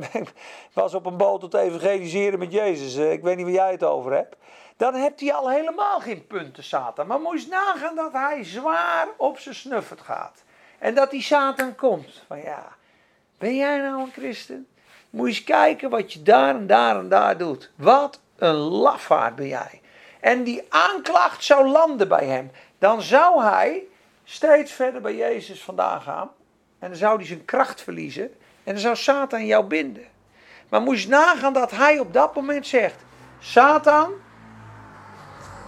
was op een boot tot evangeliseren met Jezus. ik weet niet waar jij het over hebt. Dan hebt hij al helemaal geen punten, Satan. Maar moet je eens nagaan dat hij zwaar op zijn snuffert gaat. En dat die Satan komt. Van ja, ben jij nou een christen? Moet je eens kijken wat je daar en daar en daar doet. Wat een lafaard ben jij en die aanklacht zou landen bij hem, dan zou hij steeds verder bij Jezus vandaan gaan. En dan zou hij zijn kracht verliezen. En dan zou Satan jou binden. Maar moet je nagaan dat hij op dat moment zegt: Satan,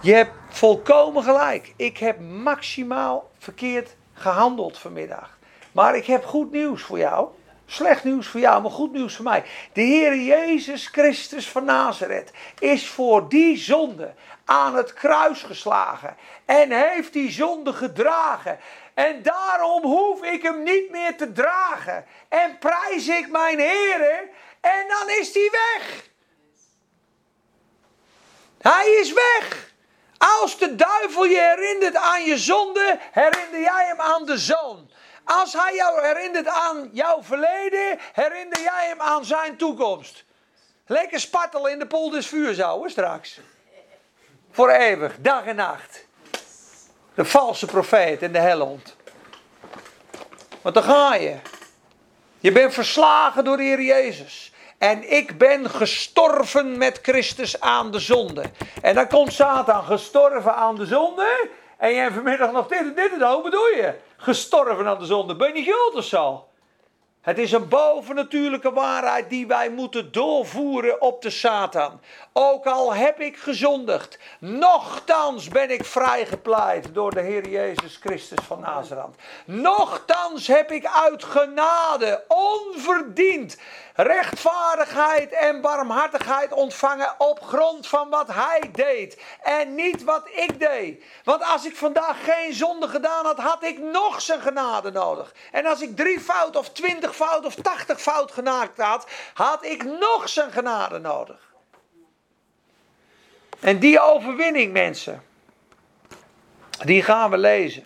je hebt volkomen gelijk. Ik heb maximaal verkeerd gehandeld vanmiddag. Maar ik heb goed nieuws voor jou. Slecht nieuws voor jou, maar goed nieuws voor mij. De Heer Jezus Christus van Nazareth is voor die zonde aan het kruis geslagen. En heeft die zonde gedragen. En daarom hoef ik hem niet meer te dragen. En prijs ik mijn Heer. En dan is hij weg. Hij is weg. Als de duivel je herinnert aan je zonde, herinner jij hem aan de zoon. Als hij jou herinnert aan jouw verleden, herinner jij hem aan zijn toekomst. Lekker spartelen in de pool des vuurs houden straks. Voor eeuwig, dag en nacht. De valse profeet en de hellond. Want dan ga je. Je bent verslagen door de Heer Jezus. En ik ben gestorven met Christus aan de zonde. En dan komt Satan gestorven aan de zonde. En jij vanmiddag nog dit en dit en dat. Hoe bedoel je? Gestorven aan de zonde. Ben je guld of zo? Het is een bovennatuurlijke waarheid die wij moeten doorvoeren op de Satan. Ook al heb ik gezondigd, nochtans ben ik vrijgepleit door de Heer Jezus Christus van Nazareth. Nochtans heb ik uit genade, onverdiend, rechtvaardigheid en barmhartigheid ontvangen op grond van wat Hij deed en niet wat ik deed. Want als ik vandaag geen zonde gedaan had, had ik nog zijn genade nodig. En als ik drie fout of twintig fout of tachtig fout genaakt had, had ik nog zijn genade nodig. En die overwinning, mensen, die gaan we lezen.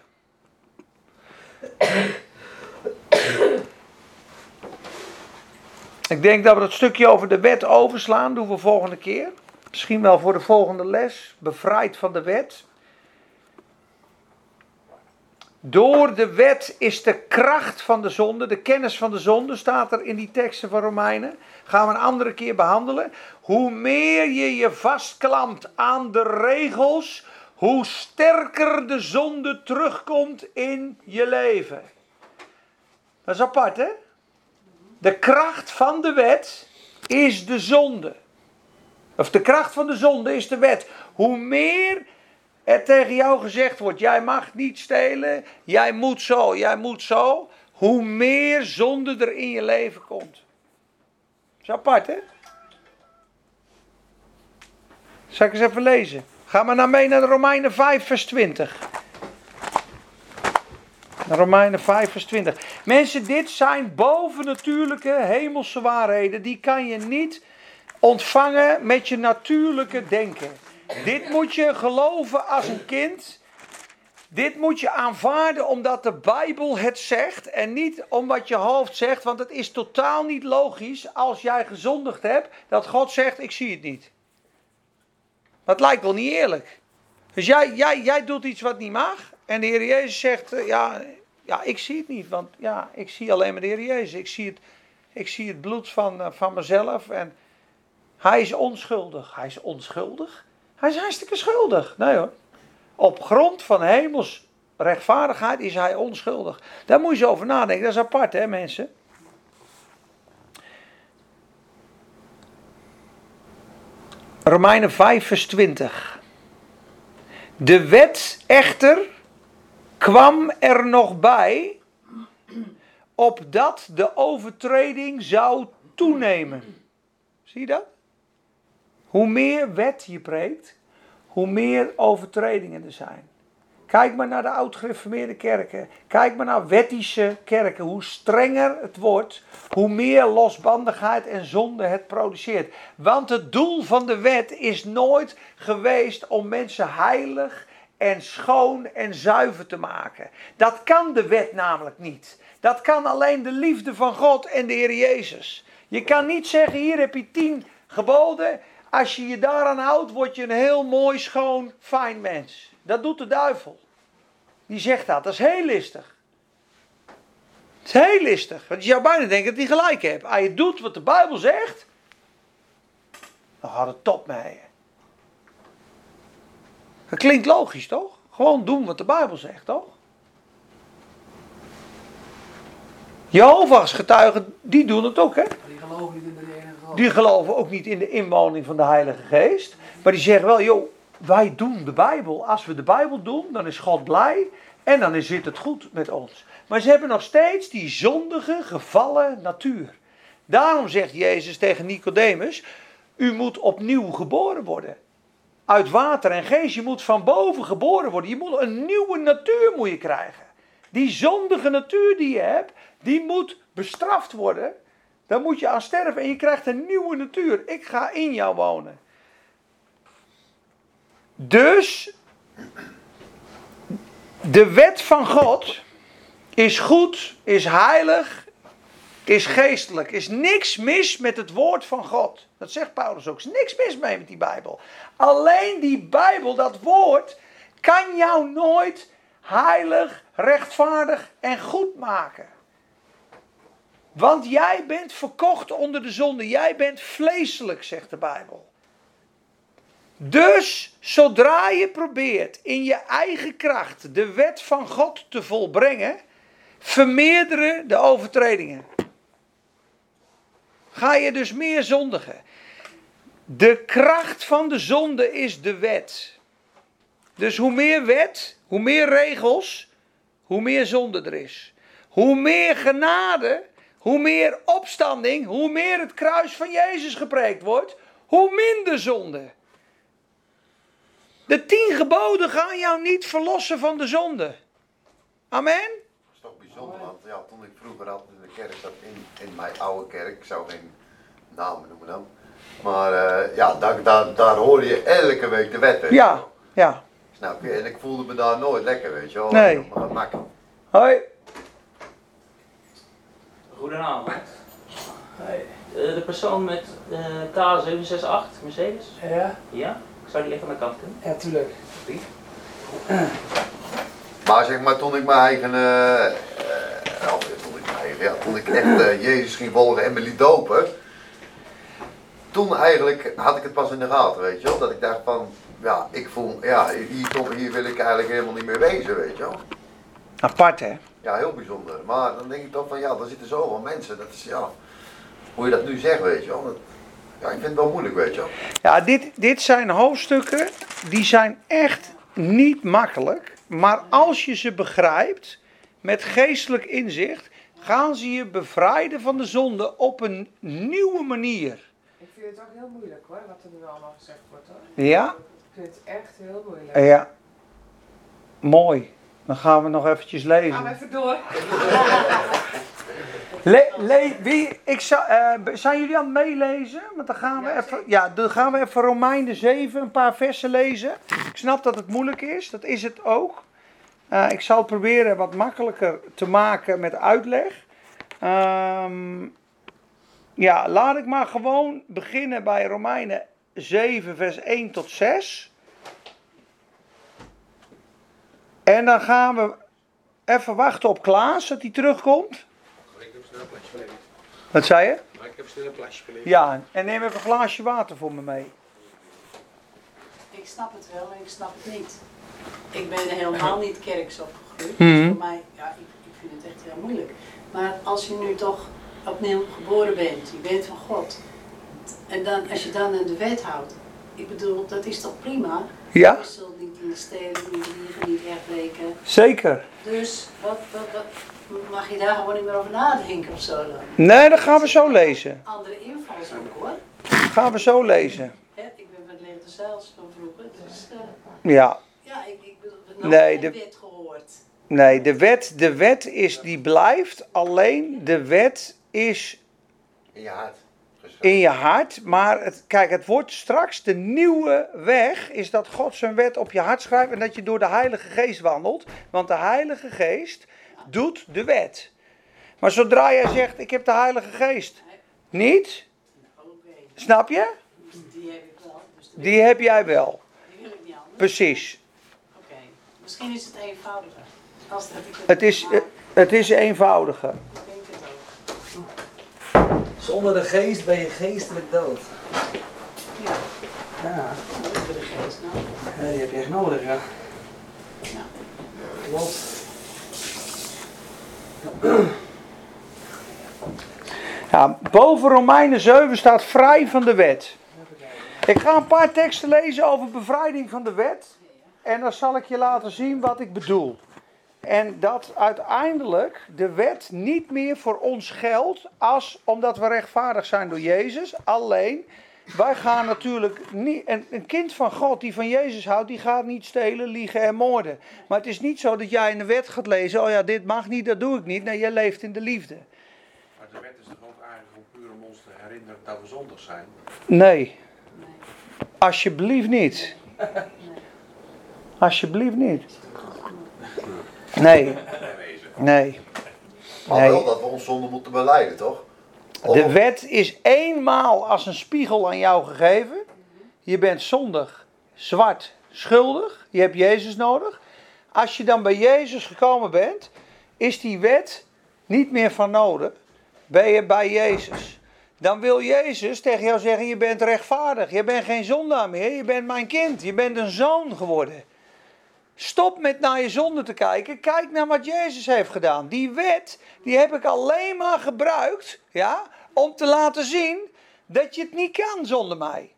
Ik denk dat we het stukje over de wet overslaan, doen we volgende keer. Misschien wel voor de volgende les. Bevrijd van de wet. Door de wet is de kracht van de zonde, de kennis van de zonde, staat er in die teksten van Romeinen. Gaan we een andere keer behandelen. Hoe meer je je vastklampt aan de regels, hoe sterker de zonde terugkomt in je leven. Dat is apart, hè? De kracht van de wet is de zonde. Of de kracht van de zonde is de wet. Hoe meer er tegen jou gezegd wordt: jij mag niet stelen, jij moet zo, jij moet zo, hoe meer zonde er in je leven komt. Dat is apart, hè? Zal ik eens even lezen? Ga maar naar mee naar Romeinen 5, vers 20. Romeinen 5, vers 20. Mensen, dit zijn bovennatuurlijke hemelse waarheden. Die kan je niet ontvangen met je natuurlijke denken. Dit moet je geloven als een kind. Dit moet je aanvaarden omdat de Bijbel het zegt en niet omdat je hoofd zegt, want het is totaal niet logisch als jij gezondigd hebt dat God zegt: Ik zie het niet. Dat lijkt wel niet eerlijk. Dus jij, jij, jij doet iets wat niet mag en de Heer Jezus zegt: Ja, ja, ik zie het niet, want ja, ik zie alleen maar de Heer Jezus. Ik zie het, ik zie het bloed van, van mezelf en hij is onschuldig. Hij is onschuldig? Hij is hartstikke schuldig. Nee hoor. Op grond van hemels rechtvaardigheid is hij onschuldig. Daar moet je over nadenken. Dat is apart, hè, mensen? Romeinen 5, vers 20. De wet echter kwam er nog bij, opdat de overtreding zou toenemen. Zie je dat? Hoe meer wet je preekt, hoe meer overtredingen er zijn. Kijk maar naar de oud-gereformeerde kerken. Kijk maar naar wettische kerken. Hoe strenger het wordt, hoe meer losbandigheid en zonde het produceert. Want het doel van de wet is nooit geweest om mensen heilig en schoon en zuiver te maken. Dat kan de wet namelijk niet. Dat kan alleen de liefde van God en de Heer Jezus. Je kan niet zeggen: hier heb je tien geboden als je je daaraan houdt, word je een heel mooi, schoon, fijn mens. Dat doet de duivel. Die zegt dat. Dat is heel listig. Het is heel listig. Want je zou bijna denken dat hij gelijk hebt. Als je doet wat de Bijbel zegt, dan gaat het top mee je. Dat klinkt logisch, toch? Gewoon doen wat de Bijbel zegt, toch? Jehovah's getuigen, die doen het ook, hè? Die geloven niet in de enige God. Die geloven ook niet in de inwoning van de Heilige Geest. Maar die zeggen wel, joh, wij doen de Bijbel. Als we de Bijbel doen, dan is God blij. En dan zit het goed met ons. Maar ze hebben nog steeds die zondige, gevallen natuur. Daarom zegt Jezus tegen Nicodemus: U moet opnieuw geboren worden. Uit water en geest. Je moet van boven geboren worden. Je moet een nieuwe natuur moet je krijgen. Die zondige natuur die je hebt, die moet bestraft worden. Dan moet je aan sterven en je krijgt een nieuwe natuur. Ik ga in jou wonen. Dus de wet van God is goed, is heilig, is geestelijk. Is niks mis met het woord van God. Dat zegt Paulus ook. Is niks mis mee met die Bijbel. Alleen die Bijbel, dat woord, kan jou nooit heilig, rechtvaardig en goed maken. Want jij bent verkocht onder de zonde. Jij bent vleeselijk, zegt de Bijbel. Dus zodra je probeert in je eigen kracht de wet van God te volbrengen, vermeerderen de overtredingen. Ga je dus meer zondigen. De kracht van de zonde is de wet. Dus hoe meer wet, hoe meer regels, hoe meer zonde er is. Hoe meer genade, hoe meer opstanding, hoe meer het kruis van Jezus gepreekt wordt, hoe minder zonde. De tien geboden gaan jou niet verlossen van de zonde. Amen? Dat is toch bijzonder, want ja, toen ik vroeger altijd in de kerk zat, in, in mijn oude kerk, ik zou geen namen noemen dan. Maar eh, ja, daar, daar, daar hoor je elke week de wet. weet je Ja, ja. Snap je? En ik voelde me daar nooit lekker, weet je wel. Nee. Mijn gemak. Hoi. Goedenavond. Hey. eh, de persoon met eh K768, Mercedes? Ja? Ja? Zou die even aan de kant kunnen. Ja, tuurlijk. Maar zeg maar, toen ik mijn eigen, eh, eh, of, toen ik mijn eigen, ja, toen ik echt eh, Jezus ging volgen en me liet dopen, toen eigenlijk had ik het pas in de gaten, weet je wel. Dat ik dacht van, ja, ik voel, ja, hier, kom, hier wil ik eigenlijk helemaal niet meer wezen, weet je wel. Apart hè? Ja, heel bijzonder. Maar dan denk ik toch van, ja, daar zitten zoveel mensen, dat is, ja, hoe je dat nu zegt, weet je wel. Dat, ja, ik vind het wel moeilijk, weet je wel. Ja, dit, dit zijn hoofdstukken die zijn echt niet makkelijk. Maar als je ze begrijpt, met geestelijk inzicht, gaan ze je bevrijden van de zonde op een nieuwe manier. Ik vind het ook heel moeilijk hoor, wat er nu allemaal gezegd wordt hoor. Ja? Ik vind het echt heel moeilijk. Ja. Mooi. Dan gaan we nog eventjes Gaan we lezen. even door. Le, le, wie, ik zou, eh, zijn jullie aan het meelezen? Want dan gaan we Ja, even, ja, dan gaan we even Romeinen 7, een paar versen lezen. Ik snap dat het moeilijk is, dat is het ook. Eh, ik zal het proberen wat makkelijker te maken met uitleg. Ehm, ja, laat ik maar gewoon beginnen bij Romeinen 7, vers 1 tot 6. En dan gaan we even wachten op Klaas, dat hij terugkomt. Een plasje verleden. Wat zei je? Maar ik heb snel een plasje verleden. Ja, en neem even een glaasje water voor me mee. Ik snap het wel en ik snap het niet. Ik ben helemaal niet kerks opgegroeid. Mhm. Dus voor mij, ja, ik, ik vind het echt heel moeilijk. Maar als je nu toch opnieuw geboren bent, je bent van God. En dan, als je dan aan de wet houdt. Ik bedoel, dat is toch prima? Ja, in de steden, niet liegen, niet erbreken. zeker. Dus wat, wat, wat, mag je daar gewoon niet meer over nadenken of zo dan? Nee, dat gaan we zo lezen. Andere invalshoek hoor. Gaan we zo lezen. Hè, ik ben met Leeuwen zelfs van vroeger. Dus eh, Ja, ja, ik, ik bedoel, Nee, nooit de- de wet gehoord. nee, de wet, de wet is, die blijft. Alleen de wet is In je hart. geschreven. In je hart. Maar het, kijk, het wordt straks de nieuwe weg. Is dat God zijn wet op je hart schrijft. En dat je door de Heilige Geest wandelt. Want de Heilige Geest doet de wet. Maar zodra jij zegt: Ik heb de Heilige Geest niet. Snap je? die heb ik wel. Dus Die heb jij wel. die wil ik niet anders. Precies. Oké, misschien is het eenvoudiger. Als dat ik Het is, het is eenvoudiger. ik denk het ook. Zonder de geest ben je geestelijk dood. Ja, Ja, dat hebben we de geest nodig. ja, die heb je echt nodig, ja. Ja. Klopt. Ja, boven Romeinen 7 staat vrij van de wet. Ik ga een paar teksten lezen over bevrijding van de wet. En dan zal ik je laten zien wat ik bedoel. En dat uiteindelijk de wet niet meer voor ons geldt als omdat we rechtvaardig zijn door Jezus. Alleen, wij gaan natuurlijk niet. Een, een kind van God die van Jezus houdt, die gaat niet stelen, liegen en moorden. Maar het is niet zo dat jij in de wet gaat lezen: oh ja, dit mag niet, dat doe ik niet. Nee, jij leeft in de liefde. Maar de wet is toch ook eigenlijk om puur om ons te herinneren dat we zondig zijn? Nee. Alsjeblieft niet. Alsjeblieft niet. Nee, nee. Maar Nee. wel dat we ons zonde moeten beleiden, toch? De wet is eenmaal als een spiegel aan jou gegeven. Je bent zondig, zwart, schuldig. Je hebt Jezus nodig. Als je dan bij Jezus gekomen bent, is die wet niet meer van nodig. Ben je bij Jezus. Dan wil Jezus tegen jou zeggen: Je bent rechtvaardig. Je bent geen zondaar meer. Je bent mijn kind. Je bent een zoon geworden. Stop met naar je zonde te kijken. Kijk naar wat Jezus heeft gedaan. Die wet, die heb ik alleen maar gebruikt, ja, om te laten zien dat je het niet kan zonder mij.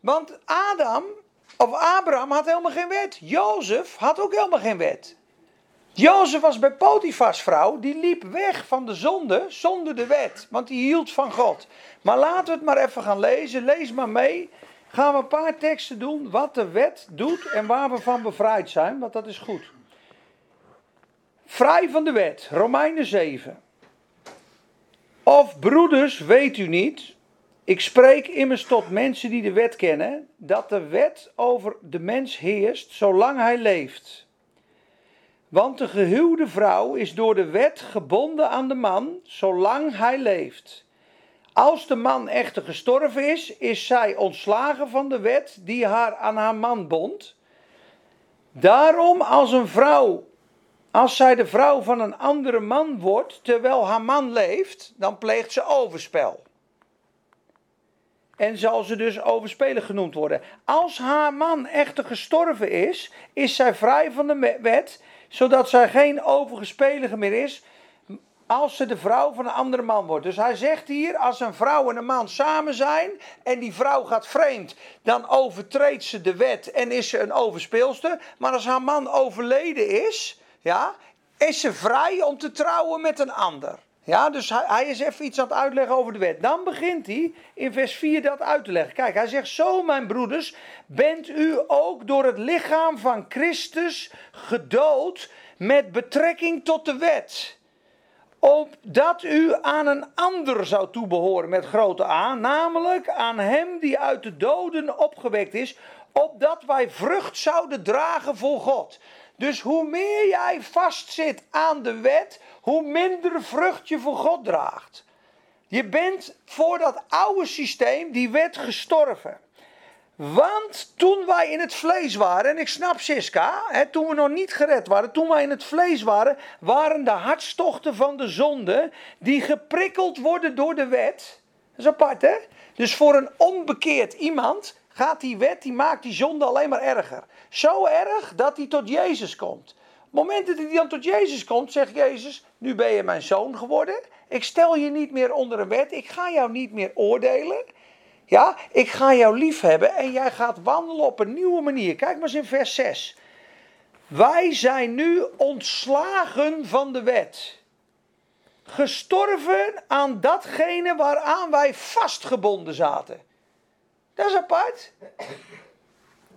Want Adam, of Abraham had helemaal geen wet. Jozef had ook helemaal geen wet. Jozef was bij Potifars vrouw, die liep weg van de zonde zonder de wet, want die hield van God. Maar laten we het maar even gaan lezen, lees maar mee. Gaan we een paar teksten doen wat de wet doet en waar we van bevrijd zijn, want dat is goed. Vrij van de wet, Romeinen 7. Of broeders, weet u niet, ik spreek immers tot mensen die de wet kennen, dat de wet over de mens heerst zolang hij leeft. Want de gehuwde vrouw is door de wet gebonden aan de man zolang hij leeft. Als de man echter gestorven is, is zij ontslagen van de wet die haar aan haar man bond. Daarom als een vrouw, als zij de vrouw van een andere man wordt terwijl haar man leeft, dan pleegt ze overspel. En zal ze dus overspelig genoemd worden. Als haar man echter gestorven is, is zij vrij van de wet, zodat zij geen overgespelige meer is, als ze de vrouw van een andere man wordt. Dus hij zegt hier, als een vrouw en een man samen zijn en die vrouw gaat vreemd, dan overtreedt ze de wet en is ze een overspeelster. Maar als haar man overleden is, ja, is ze vrij om te trouwen met een ander. Ja, dus hij, hij is even iets aan het uitleggen over de wet. Dan begint hij in vers 4 dat uit te leggen. Kijk, hij zegt zo, mijn broeders, bent u ook door het lichaam van Christus gedood met betrekking tot de wet opdat u aan een ander zou toebehoren met grote A, namelijk aan hem die uit de doden opgewekt is, opdat wij vrucht zouden dragen voor God. Dus hoe meer jij vastzit aan de wet, hoe minder vrucht je voor God draagt. Je bent voor dat oude systeem, die wet, gestorven. Want toen wij in het vlees waren, en ik snap Siska, hè, toen we nog niet gered waren, toen wij in het vlees waren, waren de hartstochten van de zonde die geprikkeld worden door de wet. Dat is apart hè? Dus voor een onbekeerd iemand gaat die wet, die maakt die zonde alleen maar erger. Zo erg dat hij tot Jezus komt. Op het moment dat hij dan tot Jezus komt, zegt Jezus, nu ben je mijn zoon geworden. Ik stel je niet meer onder een wet, ik ga jou niet meer oordelen. Ja, ik ga jou lief hebben en jij gaat wandelen op een nieuwe manier. Kijk maar eens in vers 6. Wij zijn nu ontslagen van de wet. Gestorven aan datgene waaraan wij vastgebonden zaten. Dat is apart. Dat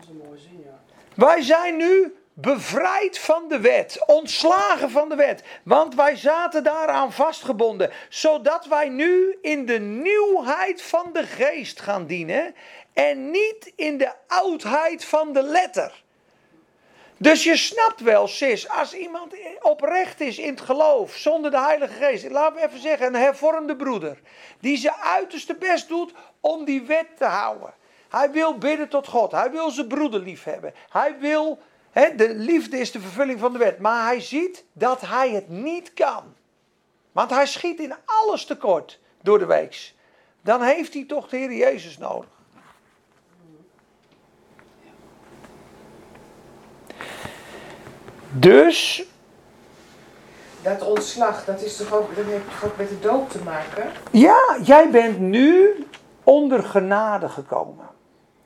is een mooie zin, ja. Wij zijn nu bevrijd van de wet, ontslagen van de wet, want wij zaten daaraan vastgebonden, zodat wij nu in de nieuwheid van de geest gaan dienen en niet in de oudheid van de letter. Dus je snapt wel, sis, als iemand oprecht is in het geloof, zonder de Heilige Geest, laten we even zeggen, een hervormde broeder, die zijn uiterste best doet om die wet te houden. Hij wil bidden tot God, hij wil zijn broeder lief hebben, hij wil De liefde is de vervulling van de wet. Maar hij ziet dat hij het niet kan. Want hij schiet in alles tekort door de weeks. Dan heeft hij toch de Heer Jezus nodig. Dus, Dat ontslag, dat, is toch ook, dat heeft toch ook met de doop te maken? ja, jij bent nu onder genade gekomen.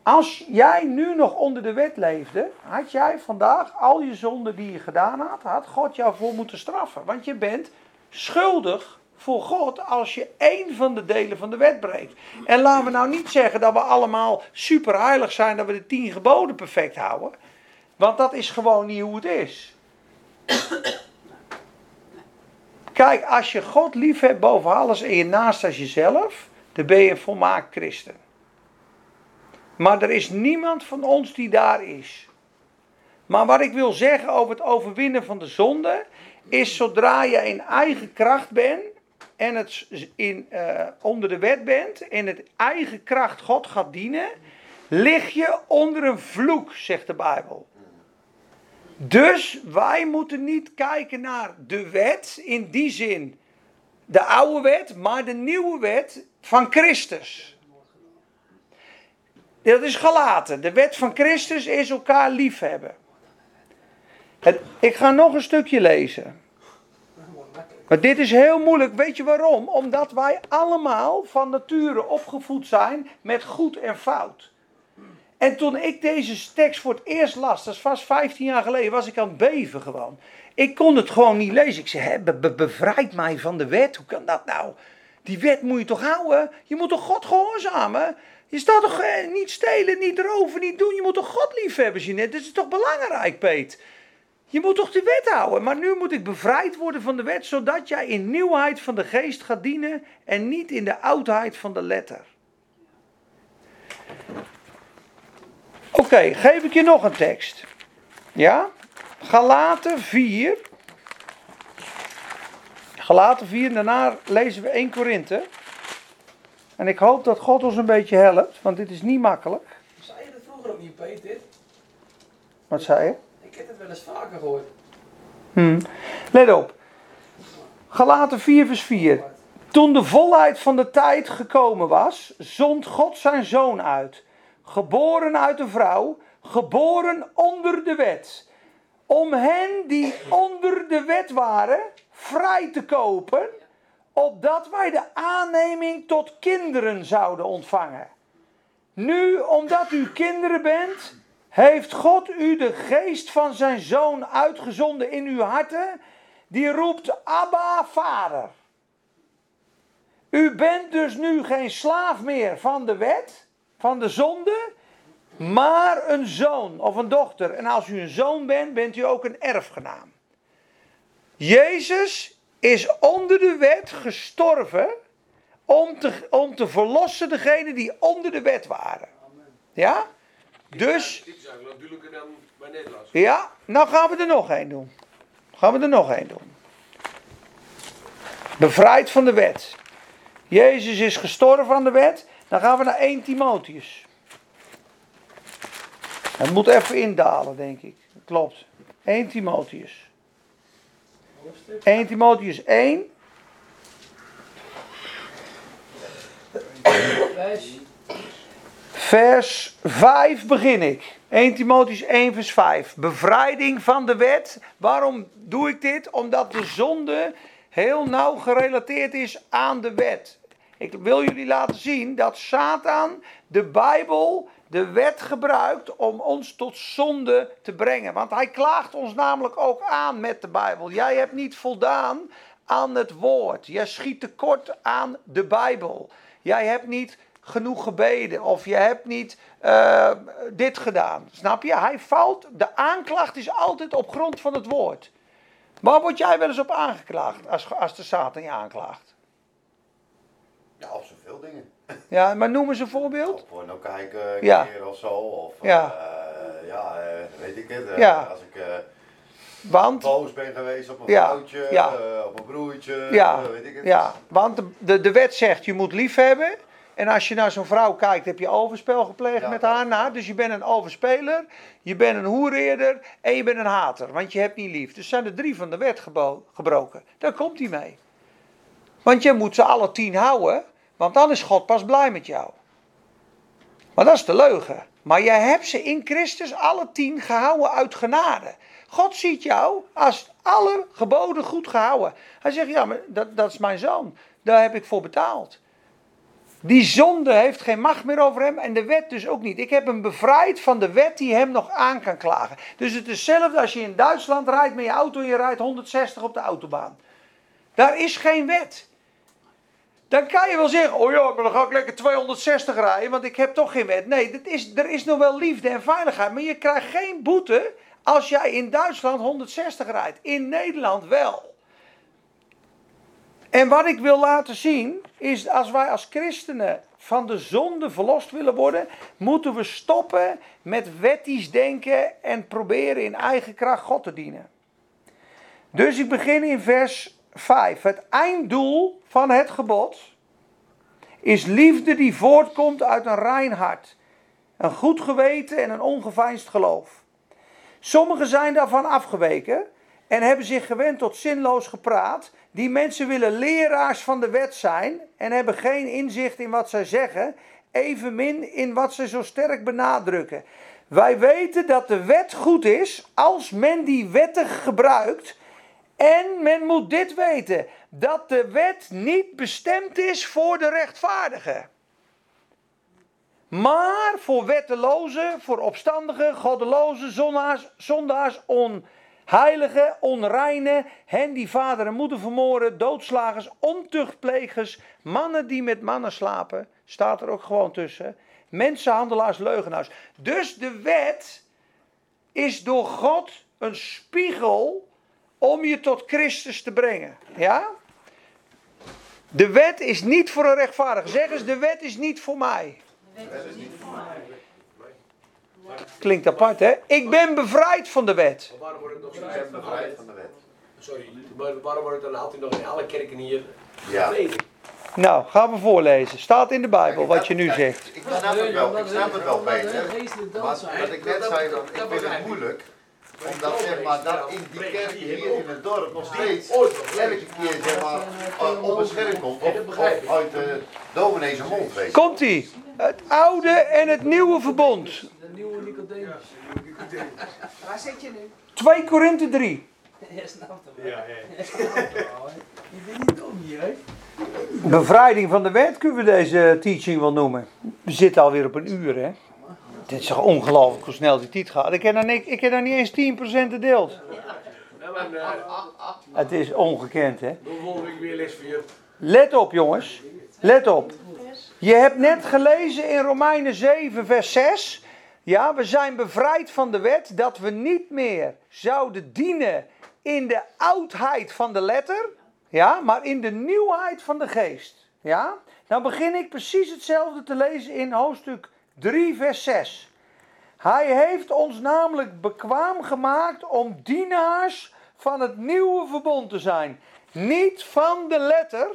Als jij nu nog onder de wet leefde, had jij vandaag al je zonden die je gedaan had, had God jou voor moeten straffen. Want je bent schuldig voor God als je één van de delen van de wet breekt. En laten we nou niet zeggen dat we allemaal super heilig zijn, dat we de tien geboden perfect houden. Want dat is gewoon niet hoe het is. Kijk, als je God lief hebt boven alles en je naast als jezelf, dan ben je een volmaakt christen. Maar er is niemand van ons die daar is. Maar wat ik wil zeggen over het overwinnen van de zonde, is zodra je in eigen kracht bent en het in, eh, onder de wet bent en het eigen kracht God gaat dienen, lig je onder een vloek, zegt de Bijbel. Dus wij moeten niet kijken naar de wet in die zin, de oude wet, maar de nieuwe wet van Christus. Dat is gelaten. De wet van Christus is elkaar liefhebben. Het, ik ga nog een stukje lezen. Maar dit is heel moeilijk. Weet je waarom? Omdat wij allemaal van nature opgevoed zijn met goed en fout. En toen ik deze tekst voor het eerst las, dat is vast 15 jaar geleden, was ik aan het beven gewoon. Ik kon het gewoon niet lezen. Ik zei, hè, be- be- bevrijd mij van de wet. Hoe kan dat nou? Die wet moet je toch houden? Je moet toch God gehoorzamen? Je staat toch eh, niet stelen, niet roven, niet doen. Je moet toch God lief hebben, Jeanette? Dat is toch belangrijk, Peet? Je moet toch de wet houden? Maar nu moet ik bevrijd worden van de wet, zodat jij in nieuwheid van de geest gaat dienen en niet in de oudheid van de letter. Oké, geef ik je nog een tekst. Ja? Galaten 4. Galaten 4, daarna lezen we 1 Korinthe. En ik hoop dat God ons een beetje helpt, want dit is niet makkelijk. Zei je dat vroeger ook niet, Peet, dit? Wat zei je? Ik heb het wel eens vaker gehoord. Hm. Let op. Galaten 4 vers 4. Toen de volheid van de tijd gekomen was, zond God zijn zoon uit. Geboren uit een vrouw, geboren onder de wet. Om hen die onder de wet waren, vrij te kopen, opdat wij de aanneming tot kinderen zouden ontvangen. Nu, omdat u kinderen bent, heeft God u de geest van zijn zoon uitgezonden in uw harten, die roept Abba, Vader. U bent dus nu geen slaaf meer van de wet, van de zonde, maar een zoon of een dochter. En als u een zoon bent, bent u ook een erfgenaam. Jezus is onder de wet gestorven om te, om te verlossen degenen die onder de wet waren. Ja? Dus, ja, nou gaan we er nog één doen. Gaan we er nog één doen. Bevrijd van de wet. Jezus is gestorven aan de wet. Dan gaan we naar 1 Timotheus. Het moet even indalen, denk ik. Klopt. 1 Timotheus. 1 Timotheus 1. Wijs. Vers 5 begin ik. 1 Timotheus 1 vers 5. Bevrijding van de wet. Waarom doe ik dit? Omdat de zonde heel nauw gerelateerd is aan de wet. Ik wil jullie laten zien dat Satan de Bijbel, de wet gebruikt om ons tot zonde te brengen. Want hij klaagt ons namelijk ook aan met de Bijbel. Jij hebt niet voldaan aan het woord. Jij schiet tekort aan de Bijbel. Jij hebt niet genoeg gebeden of je hebt niet eh, dit gedaan. Snap je? Hij fout. De aanklacht is altijd op grond van het woord. Waar word jij wel eens op aangeklaagd als, als de Satan je aanklaagt? Ja, of zoveel dingen. Ja, maar noem eens een voorbeeld. Op porno kijken, een Ja. keer of zo. Of, Ja. eh, ja, eh, weet ik het. eh, Ja. Als ik eh, Want, boos ben geweest op mijn Ja. vrouwtje, Ja. eh, op mijn broertje, ja, eh, weet ik het. ja, want de, de, wet zegt je moet lief hebben. En als je naar zo'n vrouw kijkt, heb je overspel gepleegd met haar. Nou, dus je bent een overspeler, je bent een hoereerder en je bent een hater. Want je hebt niet lief. Dus zijn er drie van de wet gebroken. Daar komt hij mee. Want je moet ze alle tien houden, want dan is God pas blij met jou. Maar dat is de leugen. Maar jij hebt ze in Christus alle tien gehouden uit genade. God ziet jou als alle geboden goed gehouden. Hij zegt, ja, maar dat, dat is mijn zoon. Daar heb ik voor betaald. Die zonde heeft geen macht meer over hem en de wet dus ook niet. Ik heb hem bevrijd van de wet die hem nog aan kan klagen. Dus het is hetzelfde als je in Duitsland rijdt met je auto en je rijdt 160 op de autobaan. Daar is geen wet. Dan kan je wel zeggen, oh ja, maar dan ga ik lekker 260 rijden, want ik heb toch geen wet. Nee, dit is, er is nog wel liefde en veiligheid, maar je krijgt geen boete als jij in Duitsland 160 rijdt. In Nederland wel. En wat ik wil laten zien, is als wij als christenen van de zonde verlost willen worden, moeten we stoppen met wettisch denken en proberen in eigen kracht God te dienen. Dus ik begin in vers 5. Het einddoel van het gebod is liefde die voortkomt uit een rein hart, een goed geweten en een ongeveinsd geloof. Sommigen zijn daarvan afgeweken en hebben zich gewend tot zinloos gepraat. Die mensen willen leraars van de wet zijn en hebben geen inzicht in wat zij zeggen, evenmin in wat ze zo sterk benadrukken. Wij weten dat de wet goed is als men die wettig gebruikt. En men moet dit weten: dat de wet niet bestemd is voor de rechtvaardigen. Maar voor wettelozen, voor opstandigen, goddelozen, zondaars, zondaars, onheiligen, onreinen, hen die vader en moeder vermoorden, doodslagers, ontuchtplegers, mannen die met mannen slapen, staat er ook gewoon tussen, mensenhandelaars, leugenaars. Dus de wet is door God een spiegel om je tot Christus te brengen. Ja? De wet is niet voor een rechtvaardige. Zeg eens, de wet is niet voor mij. Klinkt apart, hè? Ik ben bevrijd van de wet. Maar waarom wordt het nog Ik steeds ben bevrijd van de wet. Sorry, maar waarom wordt het dan altijd nog in alle kerken hier Ja. Nou, gaan we voorlezen. Staat in de Bijbel wat je nu zegt. Ik snap het wel, ik snap het wel, Maar dans wat ik net zei, dan, ik vind het moeilijk. Omdat zeg maar, dat in die kerk hier in het dorp nog steeds elke keer zeg maar, uh, op een scherm komt. Of, of uit de dominees mond, weet. Komt ie. Het oude en het nieuwe verbond. De nieuwe Nicodemus. Waar zit je nu? 2 Korinthe 3. Je snapt hem. Ja, ja. Je bent niet dom hier, hè? Bevrijding van de wet kunnen we deze teaching wel noemen. We zitten alweer op een uur, hè? Dit is toch ongelooflijk hoe snel die tijd gaat. Ik heb nog niet, ik heb niet eens 10% gedeeld. Ja, maar uh, Het is ongekend, hè? weer les voor je. Let op, jongens. Let op. Je hebt net gelezen in Romeinen 7, vers 6. Ja, we zijn bevrijd van de wet dat we niet meer zouden dienen in de oudheid van de letter. Ja, maar in de nieuwheid van de geest. Ja, nou begin ik precies hetzelfde te lezen in hoofdstuk 3, vers 6. Hij heeft ons namelijk bekwaam gemaakt om dienaars van het nieuwe verbond te zijn. Niet van de letter,